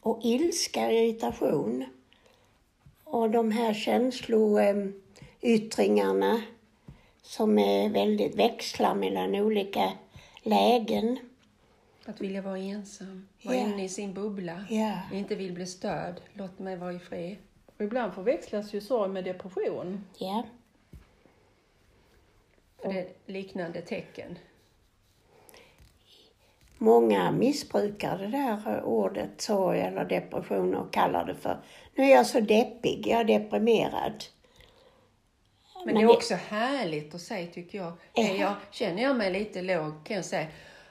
och ilska, irritation. Och de här känsloyttringarna som är väldigt växlar mellan olika lägen. Att vilja vara ensam, vara Ja. inne i sin bubbla, Ja. inte vill bli störd, låt mig vara i fred. och ibland förväxlas ju sorg med depression. Ja. För det är liknande tecken. Många missbrukar det där ordet sorg eller depression och kallar det för nu är jag så deppig, jag är deprimerad. Men det är också härligt att säga tycker jag. Ja. Är jag. Känner jag mig lite låg kan jag säga,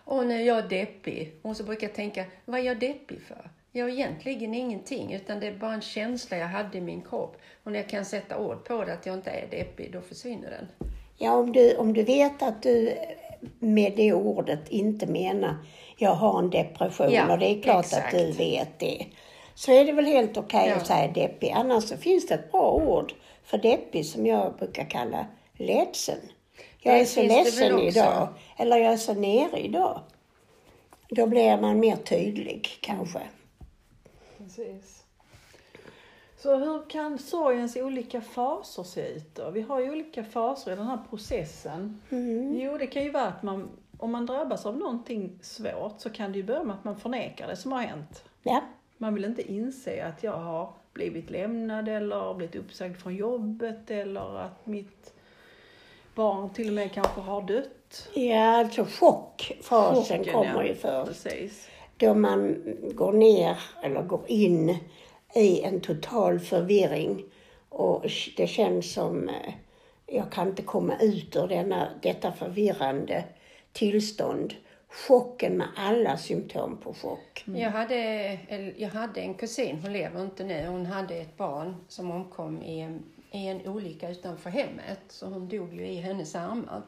åh nu är jag deppig. Och så brukar jag tänka, vad är jag deppig för? Jag är egentligen ingenting, utan det är bara en känsla jag hade i min kropp. Och när jag kan sätta ord på det, att jag inte är deppig, då försvinner den. Ja, om du, om du vet att du med det ordet inte menar jag har en depression Ja, och det är klart exakt. att du vet det. Så är det väl helt okej Ja. att säga deppig. Annars så finns det ett bra ord för deppig som jag brukar kalla ledsen. Jag Det är så ledsen idag. Eller jag är så nere idag. Då blir man mer tydlig kanske. Precis. Så hur kan sorgens olika faser se ut då? Vi har ju olika faser i den här processen. Mm. Jo, det kan ju vara att man, om man drabbas av någonting svårt så kan det ju börja med att man förnekar det som har hänt. Ja. Man vill inte inse att jag har blivit lämnad eller blivit uppsagd från jobbet eller att mitt barn till och med kanske har dött. Ja, alltså chockfasen Chocken, kommer ja. ju först. Precis. Då man går ner eller går in i en total förvirring och det känns som eh, jag kan inte komma ut ur denna, detta förvirrande tillstånd. Chocken med alla symptom på chock. Jag, hade, jag hade en kusin, hon lever inte nu, hon hade ett barn som omkom i en, i en olycka utanför hemmet. Så hon dog ju i hennes armar.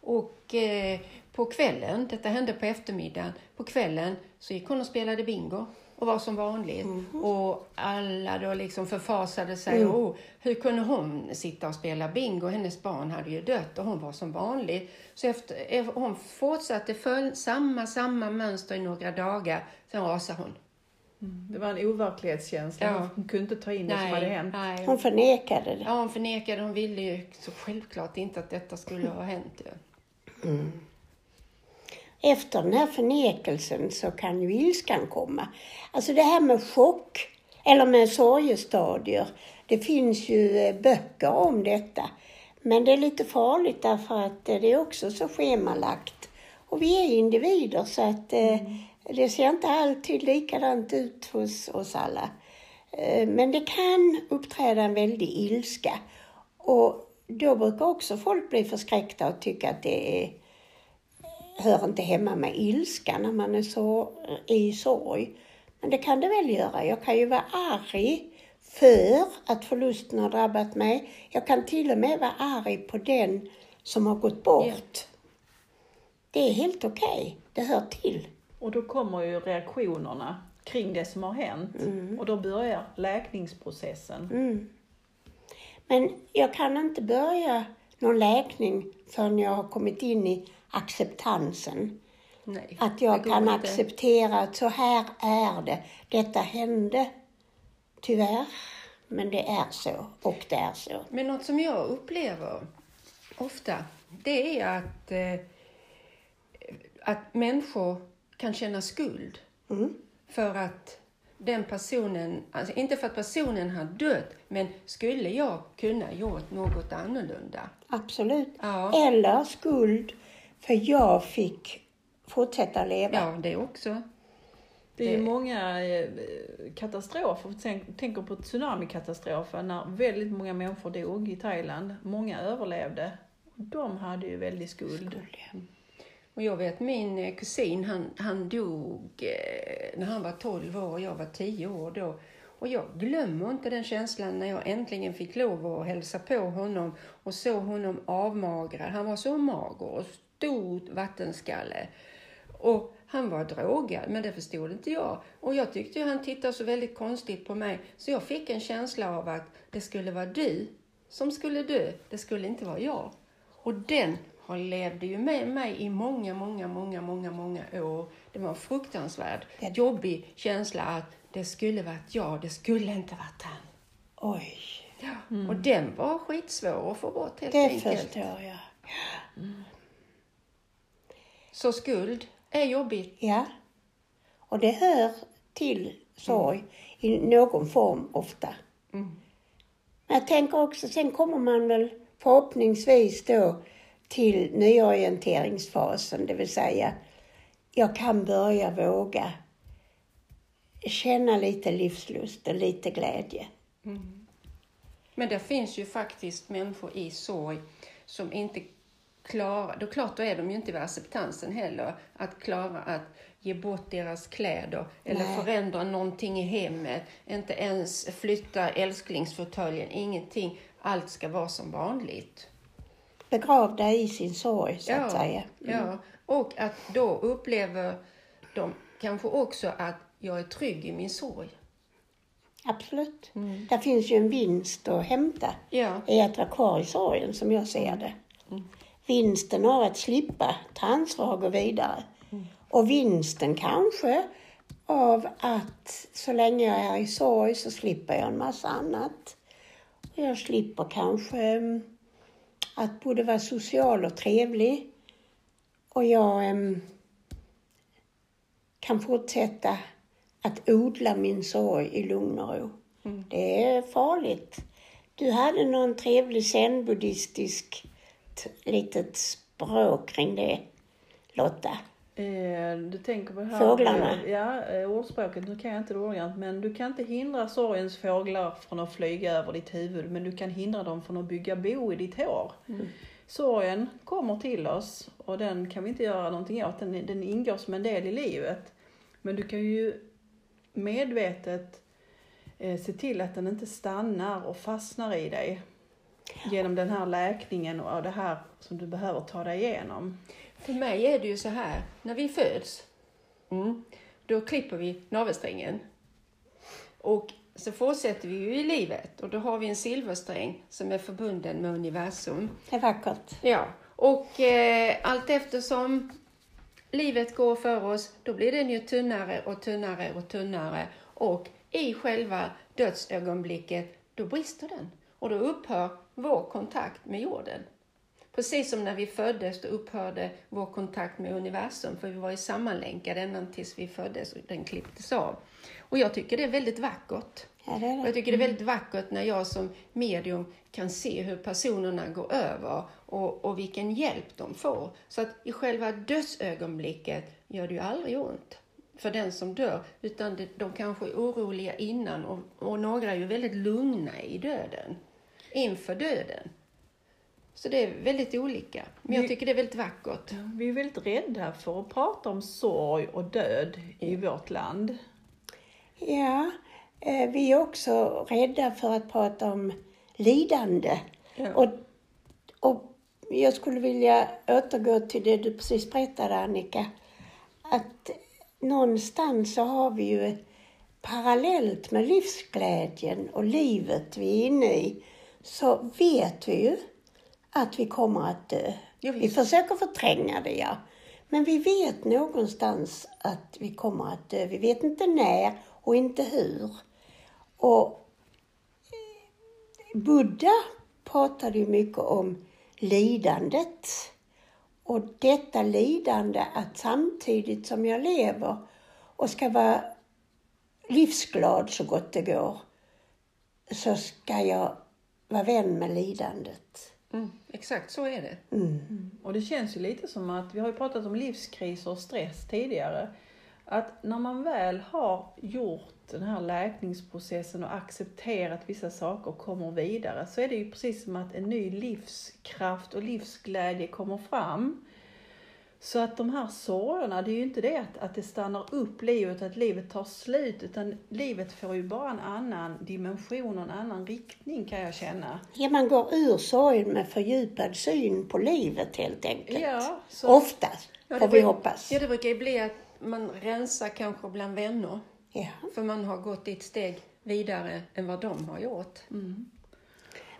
Och eh, på kvällen, detta hände på eftermiddagen, på kvällen så gick hon och spelade bingo och var som vanligt. Och alla då liksom förfasade sig. Oh, hur kunde hon sitta och spela bingo? Hennes barn hade ju dött och hon var som vanligt. Så efter, eh, hon fortsatte följa samma, samma mönster i några dagar. Sen rasade hon. Det var en overklighetskänsla. Ja. Hon kunde inte ta in det som hade hänt. nej. Hon förnekade det. Ja, hon förnekade. Hon ville ju så självklart inte att detta skulle ha hänt. ju. Efter den här förnekelsen så kan ju ilskan komma. Alltså det här med chock, eller med sorgestadier, det finns ju eh, böcker om detta. Men det är lite farligt därför att eh, det är också så schemalagt. Och vi är individer så att eh, det ser inte alltid likadant ut hos oss alla. Men det kan uppträda en väldig ilska. Och då brukar också folk bli förskräckta och tycka att det är hör inte hemma med ilska när man är så i sorg. Men det kan det väl göra. Jag kan ju vara arg för att förlusten har drabbat mig. Jag kan till och med vara arg på den som har gått bort. Det är helt okej. Det hör till. Och då kommer ju reaktionerna kring det som har hänt. Och då börjar läkningsprocessen. Mm. Men jag kan inte börja någon läkning förrän jag har kommit in i acceptansen. Nej, Att jag kan inte. acceptera att så här är det. Detta hände. Tyvärr. Men det är så. Och det är så. Men något som jag upplever ofta, det är att, eh, att människor kan känna skuld Mm. för att den personen, alltså inte för att personen har dött, men skulle jag kunna gjort något annorlunda? Absolut. Ja. Eller skuld för jag fick fortsätta leva. Ja, det också. Det är ju många eh, katastrofer, tänk, tänker på tsunamikatastrofen när väldigt många människor dog i Thailand. Många överlevde. De hade ju väldigt skuld. Och jag vet min eh, kusin, han, han dog eh, när han var 12 år och jag var 10 år då. Och jag glömmer inte den känslan när jag äntligen fick lov att hälsa på honom och såg honom avmagrad. Han var så mager och stor vattenskalle. Och han var drogad, men det förstod inte jag. Och jag tyckte han tittade så väldigt konstigt på mig. Så jag fick en känsla av att det skulle vara du som skulle dö. Det skulle inte vara jag. Och den har levde ju med mig i många, många, många, många, många år. Det var en fruktansvärd, Det- jobbig känsla att det skulle varit jag, det skulle inte varit han. Oj, Ja. Och den var skitsvår att få bort helt det enkelt. förstår jag. Så skuld är jobbigt. Ja. Och det hör till sorg i någon form ofta. Mm. Men jag tänker också, sen kommer man väl förhoppningsvis då till nyorienteringsfasen, det vill säga jag kan börja våga känna lite livslust och lite glädje. Men det finns ju faktiskt människor i sorg som inte klarar, då klart då är de ju inte vid acceptansen heller, att klara att ge bort deras kläder eller Nej. förändra någonting i hemmet, inte ens flytta älsklingsfåtöljen, ingenting. Allt ska vara som vanligt. Begravda i sin sorg, så att säga. ja, och att då upplever de kanske också att jag är trygg i min sorg. Absolut. Där finns ju en vinst att hämta Ja, i att vara kvar i sorgen, som jag ser det. Vinsten av att slippa ta ansvar och gå vidare. Och vinsten kanske av att så länge jag är i sorg så slipper jag en massa annat. Och jag slipper kanske mm, att både vara social och trevlig. Och jag mm, kan fortsätta att odla min sorg i lugn och ro. Det är farligt. Du hade någon trevlig zen-buddhistisk litet språk kring det, Lotta. Eh, du tänker på här... Fåglarna. Ja, eh, ordspråket. Nu kan jag inte det ordagrant. Men du kan inte hindra sorgens fåglar från att flyga över ditt huvud. Men du kan hindra dem från att bygga bo i ditt hår. Sorgen kommer till oss och den kan vi inte göra någonting åt. Den, den ingår som en del i livet. Men du kan ju medvetet eh, se till att den inte stannar och fastnar i dig. Genom den här läkningen och det här som du behöver ta dig igenom. För mig är det ju så här, när vi föds, mm, då klipper vi navelsträngen. Och så fortsätter vi ju i livet och då har vi en silversträng som är förbunden med universum. Det är vackert. Ja, och eh, allt eftersom livet går för oss, då blir den ju tunnare och tunnare och tunnare. Och i själva dödsögonblicket, då brister den. Och då upphör vår kontakt med jorden. Precis som när vi föddes, då upphörde vår kontakt med universum, för vi var ju sammanlänkade ända tills vi föddes och den klipptes av. Och jag tycker det är väldigt vackert. Ja, det är Och det. jag tycker det är väldigt vackert när jag som medium kan se hur personerna går över och, och vilken hjälp de får. Så att i själva dödsögonblicket gör det ju aldrig ont för den som dör, utan de kanske är oroliga innan och, och några är ju väldigt lugna i döden, inför döden. Så det är väldigt olika. Men jag tycker det är väldigt vackert. Vi är väldigt rädda för att prata om sorg och död i vårt land. Ja, eh, vi är också rädda för att prata om lidande. Ja. Och, och jag skulle vilja återgå till det du precis berättade Annika. Att någonstans så har vi ju parallellt med livsglädjen och livet vi är inne i så vet vi ju att vi kommer att dö. Ja, vi försöker förtränga det, ja. Men vi vet någonstans att vi kommer att dö. Vi vet inte när och inte hur. Och eh, Buddha pratade ju mycket om lidandet. Och detta lidande att samtidigt som jag lever och ska vara livsglad så gott det går, så ska jag vara vän med lidandet. Mm, exakt så är det. Och det känns ju lite som att, vi har ju pratat om livskriser och stress tidigare, att när man väl har gjort den här läkningsprocessen och accepterat vissa saker och kommer vidare så är det ju precis som att en ny livskraft och livsglädje kommer fram. Så att de här sorgerna, det är ju inte det att, att det stannar upp livet, att livet tar slut, utan livet får ju bara en annan dimension och en annan riktning kan jag känna. Ja, man går ur sorgen med fördjupad syn på livet helt enkelt. Ja, så- Oftast, Ja, får vi hoppas. Ja, det brukar ju bli att man rensar kanske bland vänner. Ja. För man har gått ett steg vidare än vad de har gjort.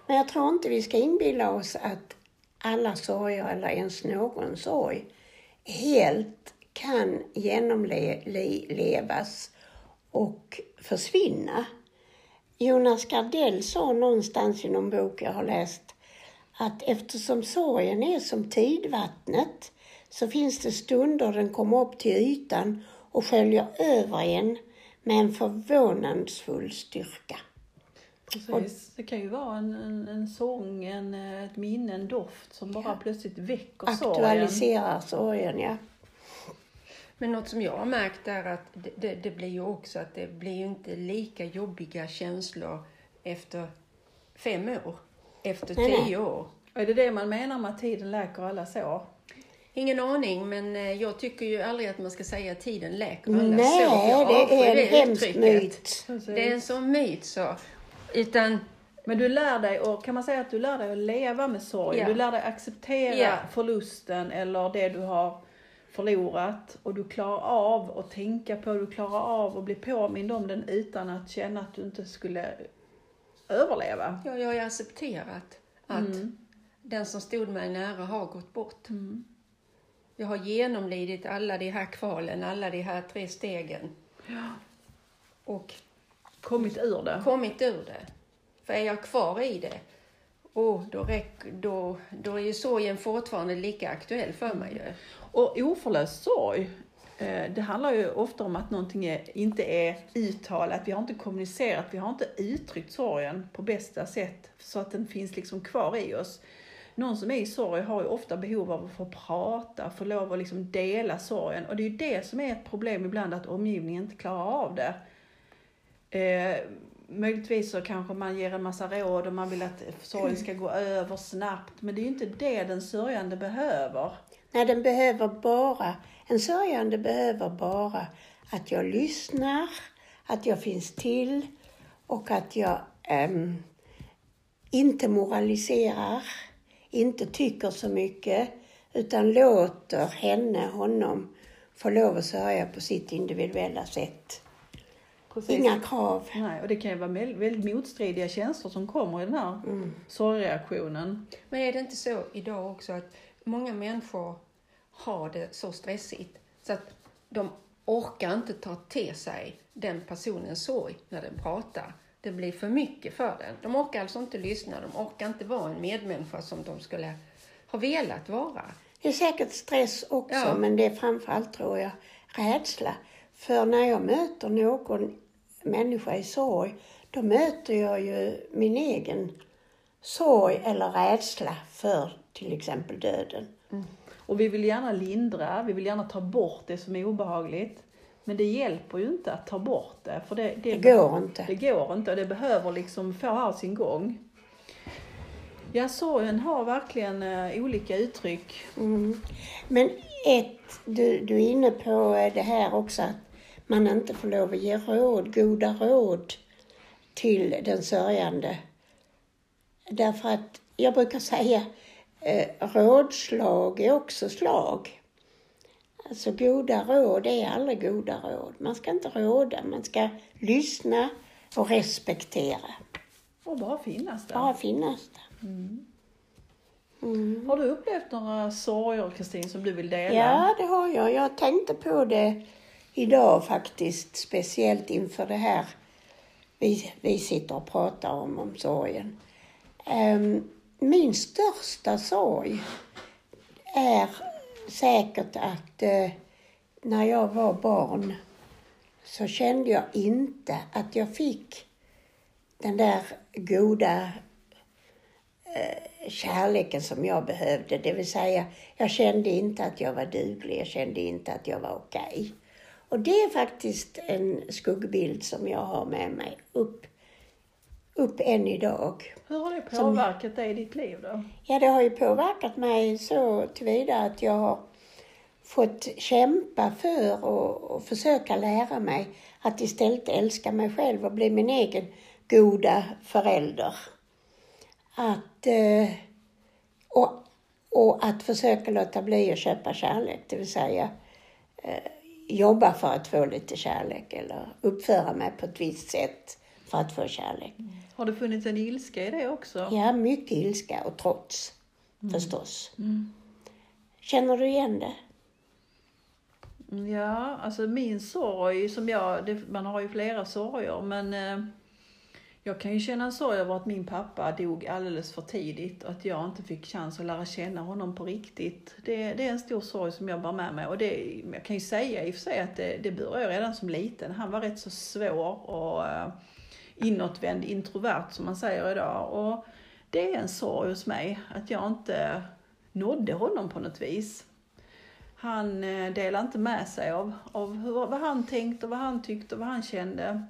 Men jag tror inte vi ska inbilla oss att alla sorger eller ens någon sorg helt kan genomlevas och försvinna. Jonas Gardell sa någonstans i någon bok jag har läst att eftersom sorgen är som tidvattnet så finns det stunder den kommer upp till ytan och sköljer över en med en förvånansfull styrka. Precis. Det kan ju vara en, en, en sång, en, eh, ett minne, en doft som bara plötsligt väcker sorgen. Aktualiserar sorgen, ja. Men något som jag har märkt är att det, det, det blir ju också att det blir ju inte lika jobbiga känslor efter fem år, efter Nej, nej. tio år. Och Är det det man menar med att tiden läker alla sår? Ingen aning, men eh, jag tycker ju aldrig att man ska säga att tiden läker alla Nej, sår. jag det är en det hemsk myt. Det är en sån myt så. Utan Men du lär dig, och kan man säga att du lär dig att leva med sorg? Ja. Du lär dig acceptera Ja. förlusten eller det du har förlorat och du klarar av att tänka på, du klarar av att bli påmind om den utan att känna att du inte skulle överleva. ja, jag har ju accepterat att Mm. den som stod mig nära har gått bort. Mm. Jag har genomlidit alla de här kvalen, alla de här tre stegen. Och Kommit ur det. kommit ur det. För är jag kvar i det, oh, då, räck, då, då är ju sorgen fortfarande lika aktuell för mig ju. Och oförlöst sorg Eh, Det handlar ju ofta om att någonting är, inte är uttalat, vi har inte kommunicerat, vi har inte uttryckt sorgen på bästa sätt så att den finns liksom kvar i oss. Någon som är i sorg har ju ofta behov av att få prata, få lov att liksom dela sorgen. Och det är ju det som är ett problem ibland, att omgivningen inte klarar av det. Eh, möjligtvis så kanske man ger en massa råd och man vill att sorgen ska gå över snabbt. Men det är ju inte det den sörjande behöver. Nej, den behöver bara, en sörjande behöver bara att jag lyssnar, att jag finns till och att jag ehm, inte moraliserar, inte tycker så mycket, utan låter henne, honom, få lov att sörja på sitt individuella sätt. Precis. Inga krav. Nej, och det kan ju vara väldigt, motstridiga känslor som kommer i den här sorgreaktionen. Men är det inte så idag också att många människor har det så stressigt så att de orkar inte ta till sig den personens sorg när den pratar. Det blir för mycket för den. De orkar alltså inte lyssna, de orkar inte vara en medmänniska som de skulle ha velat vara. Det är säkert stress också, Ja. men det är framförallt, tror jag, rädsla. För när jag möter någon människa i sorg, då möter jag ju min egen sorg eller rädsla för till exempel döden. Och vi vill gärna lindra, vi vill gärna ta bort det som är obehagligt. Men det hjälper ju inte att ta bort det, för det, Det går inte. Det går inte och det behöver liksom få ha sin gång. Ja, sorgen har verkligen eh, olika uttryck. Mm. Men ett, du, du är inne på det här också att man inte får lov att ge råd, goda råd till den sörjande. Därför att jag brukar säga eh, rådslag är också slag. Alltså goda råd är aldrig goda råd. Man ska inte råda, man ska lyssna och respektera. Och bara finnas där. Bara finnas där. Mm. Har du upplevt några sorger, Kristin, som du vill dela? Ja, det har jag. Jag tänkte på det idag faktiskt, speciellt inför det här vi, vi sitter och pratar om, om sorgen. Ehm, min största sorg är säkert att eh, när jag var barn så kände jag inte att jag fick den där goda eh, kärleken som jag behövde. Det vill säga, jag kände inte att jag var duglig, jag kände inte att jag var okej. Och det är faktiskt en skuggbild som jag har med mig upp, upp än idag. Hur har det påverkat dig i ditt liv då? Ja, det har ju påverkat mig så tillvida att jag har fått kämpa för och, och försöka lära mig att istället älska mig själv och bli min egen goda förälder. Att, eh, och, och att försöka låta bli att köpa kärlek, det vill säga eh, jobba för att få lite kärlek eller uppföra mig på ett visst sätt för att få kärlek. Har det funnits en ilska i det också? Ja, mycket ilska och trots förstås. Känner du igen det? Mm, Ja, alltså min sorg som jag, det, man har ju flera sorger men eh, jag kan ju känna en sorg över att min pappa dog alldeles för tidigt och att jag inte fick chans att lära känna honom på riktigt. Det, det är en stor sorg som jag bär med mig och det, jag kan ju säga i och för sig att det, det började jag redan som liten. Han var rätt så svår och eh, inåtvänd, introvert som man säger idag och det är en sorg hos mig att jag inte nådde honom på något vis. Han eh, delade inte med sig av, av hur, vad han tänkte och vad han tyckte och vad han kände.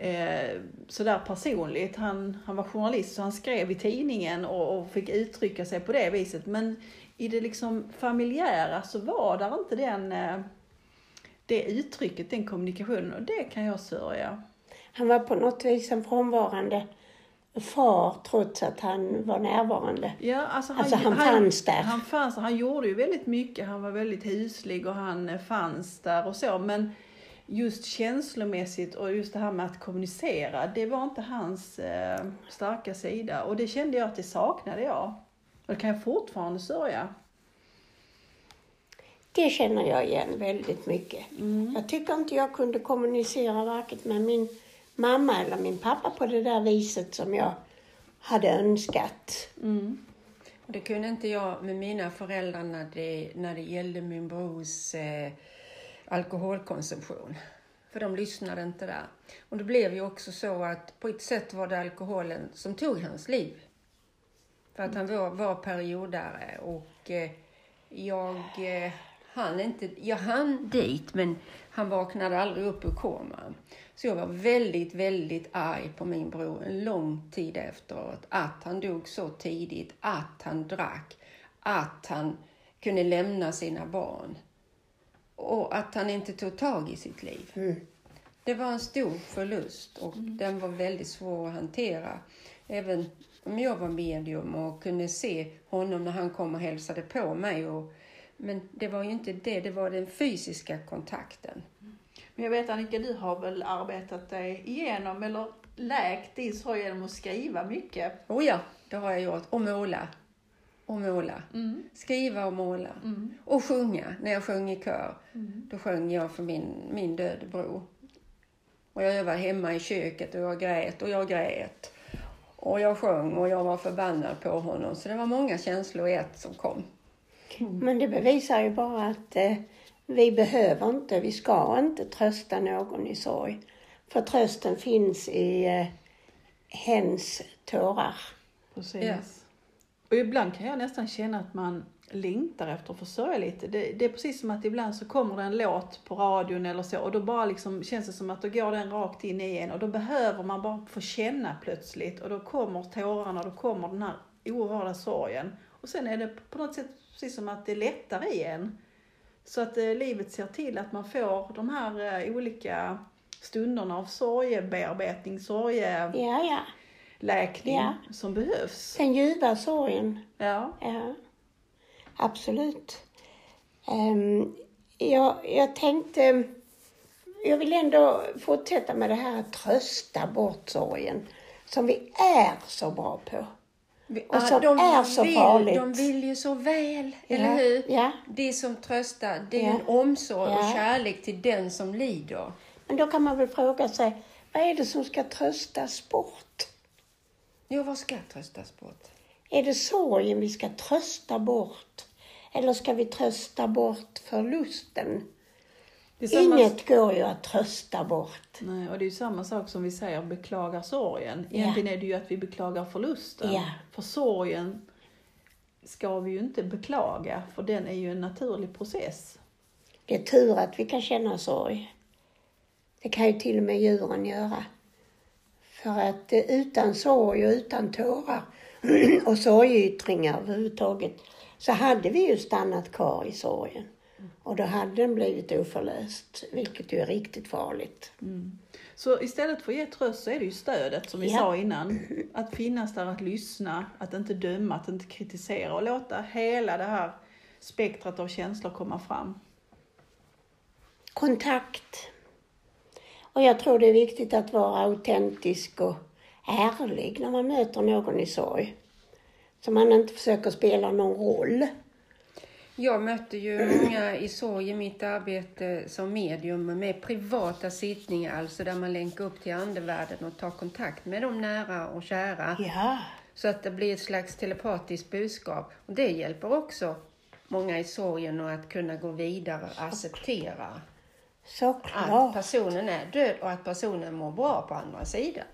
Eh, sådär personligt. Han, han var journalist så han skrev i tidningen och, och fick uttrycka sig på det viset. Men i det liksom familjära så var där inte den, eh, det uttrycket, den kommunikationen och det kan jag sörja. Han var på något vis en frånvarande far trots att han var närvarande. Ja, alltså han, Alltså, han fanns där. Han fanns. Han gjorde ju väldigt mycket. Han var väldigt huslig och han fanns där och så. Men just känslomässigt och just det här med att kommunicera, det var inte hans eh, starka sida. Och det kände jag att det saknade jag. Och det kan jag fortfarande sörja. Det känner jag igen väldigt mycket. Jag tycker inte jag kunde kommunicera varken med min mamma eller min pappa på det där viset som jag hade önskat. Och det kunde inte jag med mina föräldrar när det, när det gällde min brors eh, alkoholkonsumtion. För de lyssnade inte där. Och det blev ju också så att på ett sätt var det alkoholen som tog hans liv. För att han var, var periodare och eh, jag eh, hann inte, jag hann dit men han vaknade aldrig upp ur koman. Så jag var väldigt, väldigt arg på min bror en lång tid efteråt. Att han dog så tidigt, att han drack, att han kunde lämna sina barn. Och att han inte tog tag i sitt liv. Mm. Det var en stor förlust och den var väldigt svår att hantera. Även om jag var medium och kunde se honom när han kom och hälsade på mig. Och, men det var ju inte det, det var den fysiska kontakten. Men jag vet Annika, du har väl arbetat dig igenom eller läkt din sorg genom att skriva mycket? Oh ja, det har jag gjort. Och måla. Och måla. Mm. Skriva och måla. Mm. Och sjunga. När jag sjöng i kör, Mm. då sjöng jag för min, min döde bror. Och jag var hemma i köket och jag grät och jag grät. Och jag sjöng och jag var förbannad på honom. Så det var många känslor i ett som kom. Men det bevisar ju bara att eh, vi behöver inte, vi ska inte trösta någon i sorg. För trösten finns i eh, hens tårar. Precis. Ja. Och ibland kan jag nästan känna att man längtar efter att få sörja lite. Det, det är precis som att ibland så kommer det en låt på radion eller så och då bara liksom känns det som att då går den rakt in i en och då behöver man bara få känna plötsligt och då kommer tårarna och då kommer den här oerhörda sorgen. Och sen är det på något sätt precis som att det lättar i en. Så att eh, livet ser till att man får de här eh, olika stunderna av sorgebearbetning, sorge... Ja, ja. Ja. som behövs. Den ljuva sorgen. Ja. Ja, absolut. Um, jag, jag tänkte, jag vill ändå fortsätta med det här att trösta bort sorgen. Som vi är så bra på. Och som är så vill, farligt. De vill ju så väl, Ja, eller hur? ja. Det som tröstar, det är Ja. en omsorg och Ja. kärlek till den som lider. Men då kan man väl fråga sig, vad är det som ska tröstas bort? Ja, vad ska tröstas bort? Är det sorgen vi ska trösta bort? Eller ska vi trösta bort förlusten? Det är samma, Inget går ju att trösta bort. nej, och det är ju samma sak som vi säger, beklagar sorgen. Egentligen är det ju att vi beklagar förlusten. Ja. För sorgen ska vi ju inte beklaga, för den är ju en naturlig process. Det är tur att vi kan känna sorg. Det kan ju till och med djuren göra. För att eh, utan sorg och utan tårar *clears throat* och sorgyttringar överhuvudtaget så hade vi ju stannat kvar i sorgen. Och då hade den blivit oförlöst, vilket ju är riktigt farligt. Så istället för att ge tröst så är det ju stödet som vi Ja. sa innan. Att finnas där, att lyssna, att inte döma, att inte kritisera och låta hela det här spektrat av känslor komma fram. Kontakt. Och jag tror det är viktigt att vara autentisk och ärlig när man möter någon i sorg. Så man inte försöker spela någon roll. Jag möter ju många i sorg i mitt arbete som medium med privata sittningar, alltså där man länkar upp till andevärlden och tar kontakt med de nära och kära. Ja, Så att det blir ett slags telepatiskt budskap. Och det hjälper också många i sorgen och att kunna gå vidare och acceptera att såklart. personen är död och att personen mår bra på andra sidan.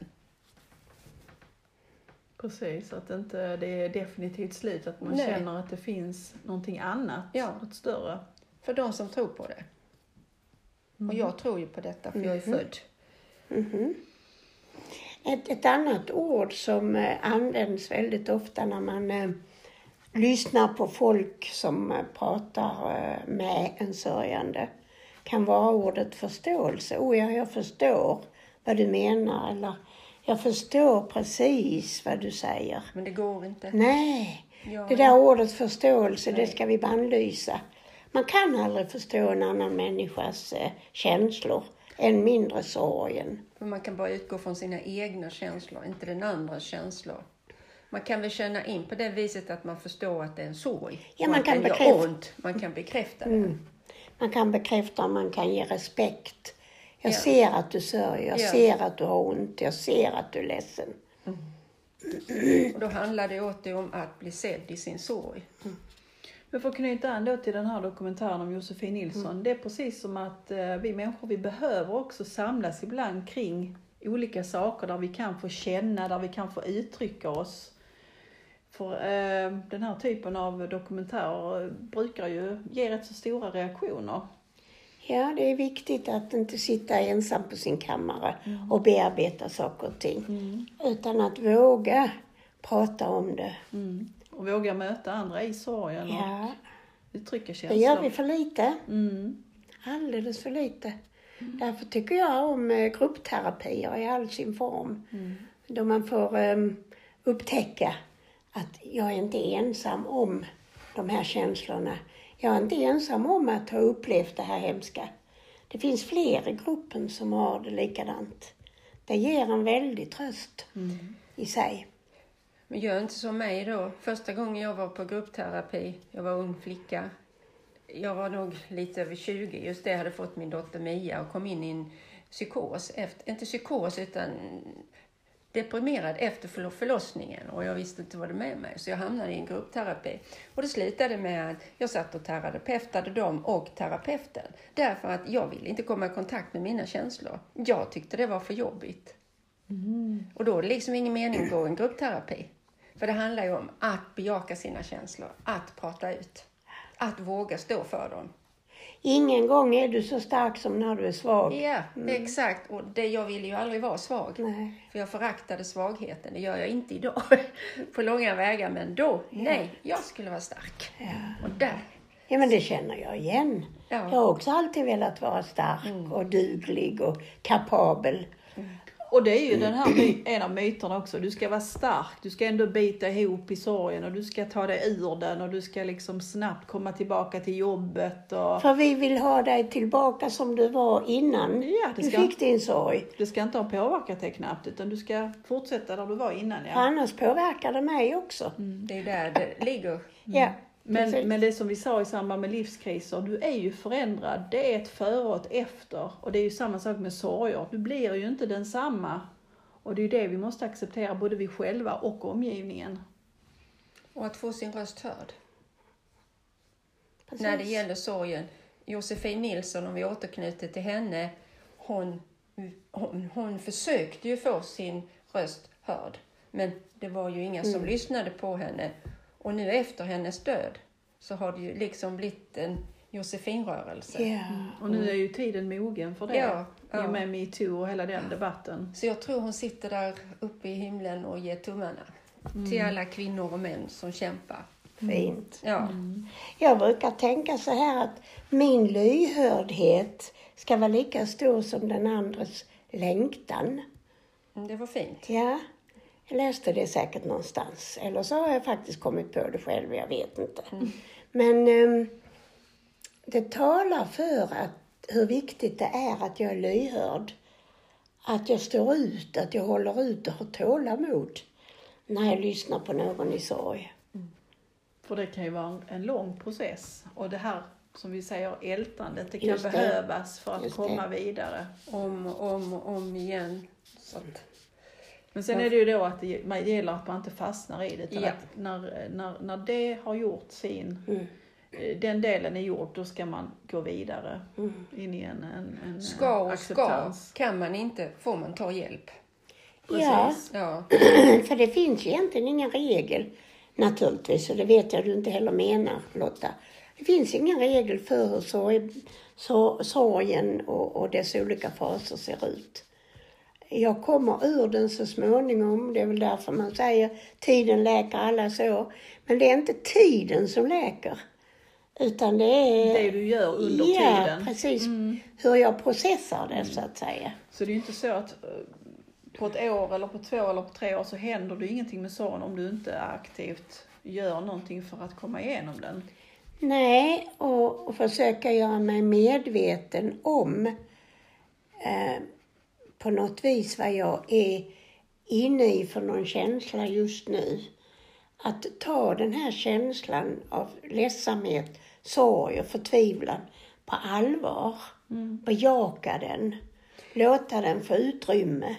Precis, att inte det är definitivt slut, att man Nej. känner att det finns någonting annat, Ja. något större. För de som tror på det. Och jag tror ju på detta för jag är född. Ett, ett annat ord som eh, används väldigt ofta när man eh, lyssnar på folk som eh, pratar eh, med en sörjande kan vara ordet förståelse. Oh ja, jag förstår vad du menar eller jag förstår precis vad du säger. Men det går inte. Nej, Ja, det där ordet förståelse, det Nej. ska vi bannlysa. Man kan aldrig förstå en annan människas eh, känslor, än mindre sorgen. För man kan bara utgå från sina egna känslor, inte den andras känslor. Man kan väl känna in på det viset att man förstår att det är en sorg. Ja, man att kan det bekräfta- ont. Man kan bekräfta det. Man kan bekräfta och man kan ge respekt. Jag Ja. ser att du sörjer, jag Ja. ser att du har ont, jag ser att du är ledsen. Och då handlar det åter om att bli sedd i sin sorg. Men för att knyta an då till den här dokumentären om Josefin Nilsson. Mm. Det är precis som att eh, vi människor, vi behöver också samlas ibland kring olika saker där vi kan få känna, där vi kan få uttrycka oss. För eh, den här typen av dokumentärer brukar ju ge rätt så stora reaktioner. Ja, det är viktigt att inte sitta ensam på sin kammare och bearbeta saker och ting. Utan att våga prata om det. Mm. Och våga möta andra i sorgen och Ja, uttrycka det känslor. gör vi för lite. Mm. Alldeles för lite. Därför tycker jag om eh, gruppterapier i all sin form. Då man får um, upptäcka att jag är inte ensam om de här känslorna. Jag är inte ensam om att ha upplevt det här hemska. Det finns fler i gruppen som har det likadant. Det ger en väldig tröst i sig. Men gör inte som mig då. Första gången jag var på gruppterapi, jag var ung flicka. Jag var nog lite över 20, just det, jag hade fått min dotter Mia och kom in i en psykos. Efter, inte psykos, utan deprimerad efter förlo- förlossningen och jag visste inte vad det med mig. Så jag hamnade i en gruppterapi. Och det slutade med att jag satt och terapeutade dem och terapeuten. Därför att jag ville inte komma i kontakt med mina känslor. Jag tyckte det var för jobbigt. Och då är det liksom ingen mening att gå i en gruppterapi. För det handlar ju om att bejaka sina känslor, att prata ut, att våga stå för dem. Ingen gång är du så stark som när du är svag. Ja, exakt. Och det, jag ville ju aldrig vara svag. Nej. För jag föraktade svagheten. Det gör jag inte idag *laughs* på långa vägar. Men då, nej, jag skulle vara stark. Och där, Ja, men det känner jag igen. Ja. Mm. Jag har också alltid velat vara stark och duglig och kapabel. Och det är ju den här my- *clears throat* en av myterna också. Du ska vara stark, du ska ändå bita ihop i sorgen och du ska ta dig ur den och du ska liksom snabbt komma tillbaka till jobbet. Och... För vi vill ha dig tillbaka som du var innan Ja, du ska- fick din sorg. Det ska inte ha påverkat dig knappt utan du ska fortsätta där du var innan. För Ja. annars påverkar det mig också. det är där det ligger. Ja, Men, precis. men det som vi sa i samband med livskriser, du är ju förändrad. Det är ett före och ett efter. Och det är ju samma sak med sorger. Du blir ju inte densamma. Och det är ju det vi måste acceptera, både vi själva och omgivningen. Och att få sin röst hörd. precis. När det gäller sorgen. Josefin Nilsson, om vi återknyter till henne, hon, hon, hon försökte ju få sin röst hörd. Men det var ju inga som lyssnade på henne. Och nu efter hennes död så har det ju liksom blivit en Josefinrörelse. Ja. Och nu är ju tiden mogen för det. Ja, I och med metoo och hela den debatten. Så jag tror hon sitter där uppe i himlen och ger tummarna till alla kvinnor och män som kämpar. Fint. Ja, Jag brukar tänka så här att min lyhördhet ska vara lika stor som den andres längtan. Mm, det var fint. Ja, jag läste det säkert någonstans. Eller så har jag faktiskt kommit på det själv, jag vet inte. Men ehm, det talar för att, hur viktigt det är att jag är lyhörd. Att jag står ut, att jag håller ut och har tålamod när jag lyssnar på någon i sorg. För det kan ju vara en, lång process. Och det här, som vi säger, ältandet, det kan Just det. behövas för att Just komma det. vidare. Om och om om igen. Så att, Men sen är det ju då att det man gäller att man inte fastnar i det. Utan Ja. att när, när, när det har gjort sin, Mm. eh, den delen är gjord, då ska man gå vidare Mm. in i en, en, en ska och ska. acceptans. Kan man inte får man ta hjälp. Ja, Precis. Ja, *clears throat* för det finns ju egentligen ingen regel naturligtvis, och det vet jag du inte heller menar Lotta. Det finns ingen regel för hur sorg, sorgen och, och dess olika faser ser ut. Jag kommer ur den så småningom, det är väl därför man säger tiden läker alla sår. Men det är inte tiden som läker. Utan det är... Det du gör under ja, tiden. precis. Hur jag processar det så att säga. Så det är ju inte så att eh, på ett år eller på två eller på tre år så händer det ingenting med sorgen om du inte aktivt gör någonting för att komma igenom den. Nej, och, och försöka göra mig medveten om eh, på något vis vad jag är inne i för någon känsla just nu. Att ta den här känslan av ledsamhet, sorg och förtvivlan på allvar. Bejaka den. Låta den få utrymme.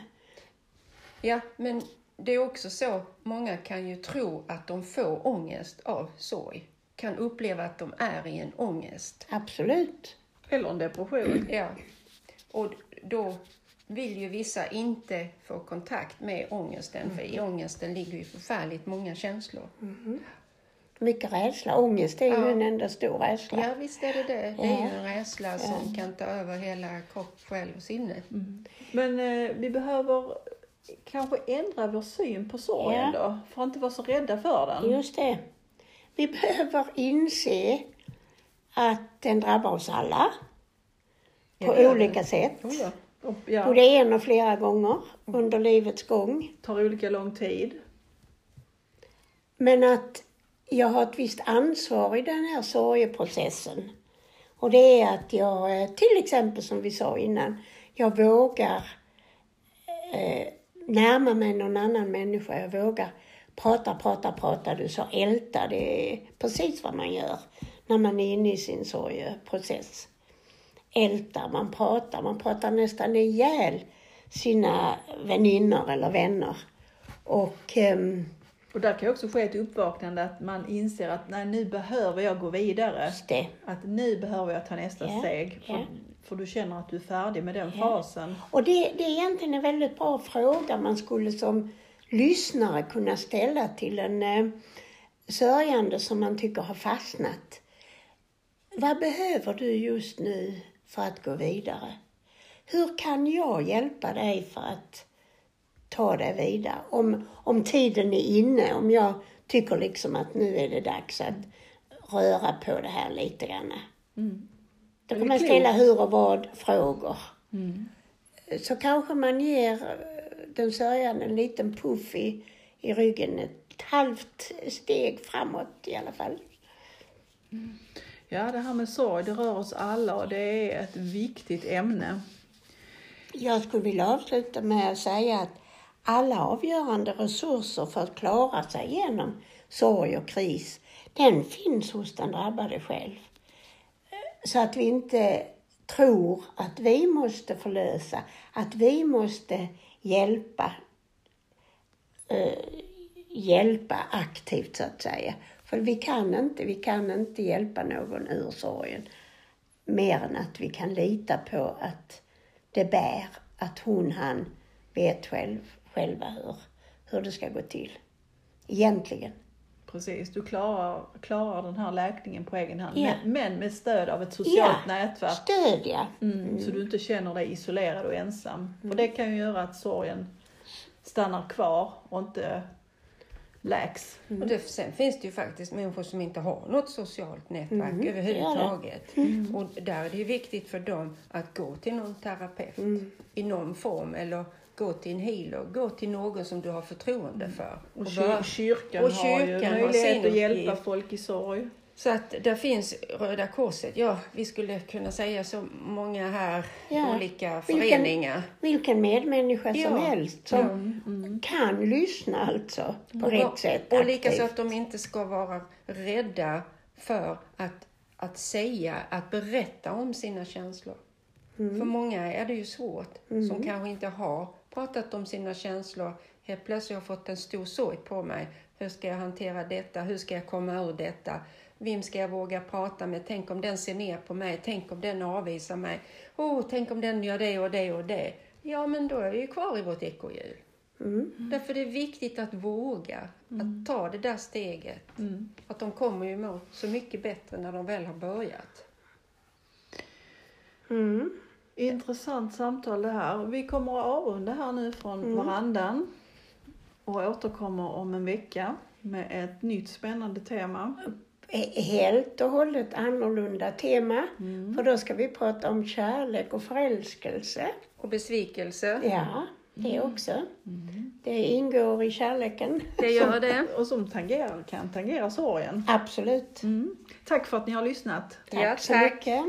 ja, men det är också så, många kan ju tro att de får ångest av sorg. kan uppleva att de är i en ångest. Absolut. Eller en depression. Ja. Och då vill ju vissa inte få kontakt med ångesten, för i ångesten ligger ju förfärligt många känslor. Mycket rädsla. Ångest är ju Ja. en enda stor rädsla. Ja, visst är det det. Det är Ja. ju en rädsla som kan ta över hela kropp, själ och sinne. Men eh, vi behöver kanske ändra vår syn på sorgen Ja. då, för att inte vara så rädda för den. Just det. Vi behöver inse att den drabbar oss alla på olika sätt. Oh, ja. Och, ja, Både en och flera gånger under livets gång. tar olika lång tid. Men att jag har ett visst ansvar i den här sorgeprocessen. Och det är att jag, eh, till exempel som vi sa innan, jag vågar eh, närma mig någon annan människa. Jag vågar prata, prata, prata. Du sa älta, det är precis vad man gör när man är inne i sin sorgeprocess. Ältar, man pratar, man pratar nästan ihjäl sina väninnor eller vänner. Och ehm, Och där kan också ske ett uppvaknande att man inser att nej, nu behöver jag gå vidare. det. Att nu behöver jag ta nästa Ja, steg. För, ja. för du känner att du är färdig med den Ja. fasen. Och det, det är egentligen en väldigt bra fråga man skulle som lyssnare kunna ställa till en eh, sörjande som man tycker har fastnat. Vad behöver du just nu för att gå vidare? Hur kan jag hjälpa dig för att ta dig vidare? Om, om tiden är inne, om jag tycker liksom att nu är det dags att röra på det här lite grann. Mm. Då kan man ställa hur och vad frågor Mm. så kanske man ger eh, den sörjande en liten puff i, i ryggen, ett halvt steg framåt i alla fall. Ja, det här med sorg, det rör oss alla och det är ett viktigt ämne. Jag skulle vilja avsluta med att säga att alla avgörande resurser för att klara sig igenom sorg och kris, den finns hos den drabbade själv. Så att vi inte tror att vi måste förlösa, att vi måste hjälpa, eh, hjälpa aktivt så att säga. För vi kan inte, vi kan inte hjälpa någon ur sorgen. Mer än att vi kan lita på att det bär, att hon, han vet själv, själva hur, hur det ska gå till. Egentligen. Precis, du klarar, klarar den här läkningen på egen hand. Ja. Men, men med stöd av ett socialt nätverk. Stödja. Mm, Så du inte känner dig isolerad och ensam. För det kan ju göra att sorgen stannar kvar och inte läks. Och det, sen finns det ju faktiskt människor som inte har något socialt nätverk Mm, överhuvudtaget. Och där är det ju viktigt för dem att gå till någon terapeut i någon form eller gå till en healer, gå till någon som du har förtroende för. Och Och kyr, kyrkan, och har ju kyrkan har möjlighet sin att hjälpa folk i sorg. Så att där finns Röda Korset, ja vi skulle kunna säga så många här Ja. olika Vilken- föreningar. Vilken medmänniska som Ja. helst som Mm. kan lyssna alltså på rätt sätt. Och likaså att de inte ska vara rädda för att, att säga, att berätta om sina känslor. Mm. För många är det ju svårt, som kanske inte har pratat om sina känslor. Helt plötsligt har jag fått en stor sorg på mig. Hur ska jag hantera detta? Hur ska jag komma ur detta? Vem ska jag våga prata med? Tänk om den ser ner på mig? Tänk om den avvisar mig? Oh, tänk om den gör det och det och det? Ja, men då är vi ju kvar i vårt ekorrhjul. Mm. Därför är det viktigt att våga, att ta det där steget. Mm. Att de kommer ju må så mycket bättre när de väl har börjat. Mm. Intressant samtal det här. Vi kommer att avrunda här nu från varandan och återkommer om en vecka med ett nytt spännande tema. Helt och hållet annorlunda tema. För då ska vi prata om kärlek och förälskelse. Och besvikelse, Ja, det också. Det ingår i kärleken. det gör det. Och som tangerar, kan tangera sorgen. Absolut. Mm. Tack för att ni har lyssnat. Tack Ja, så tack. mycket.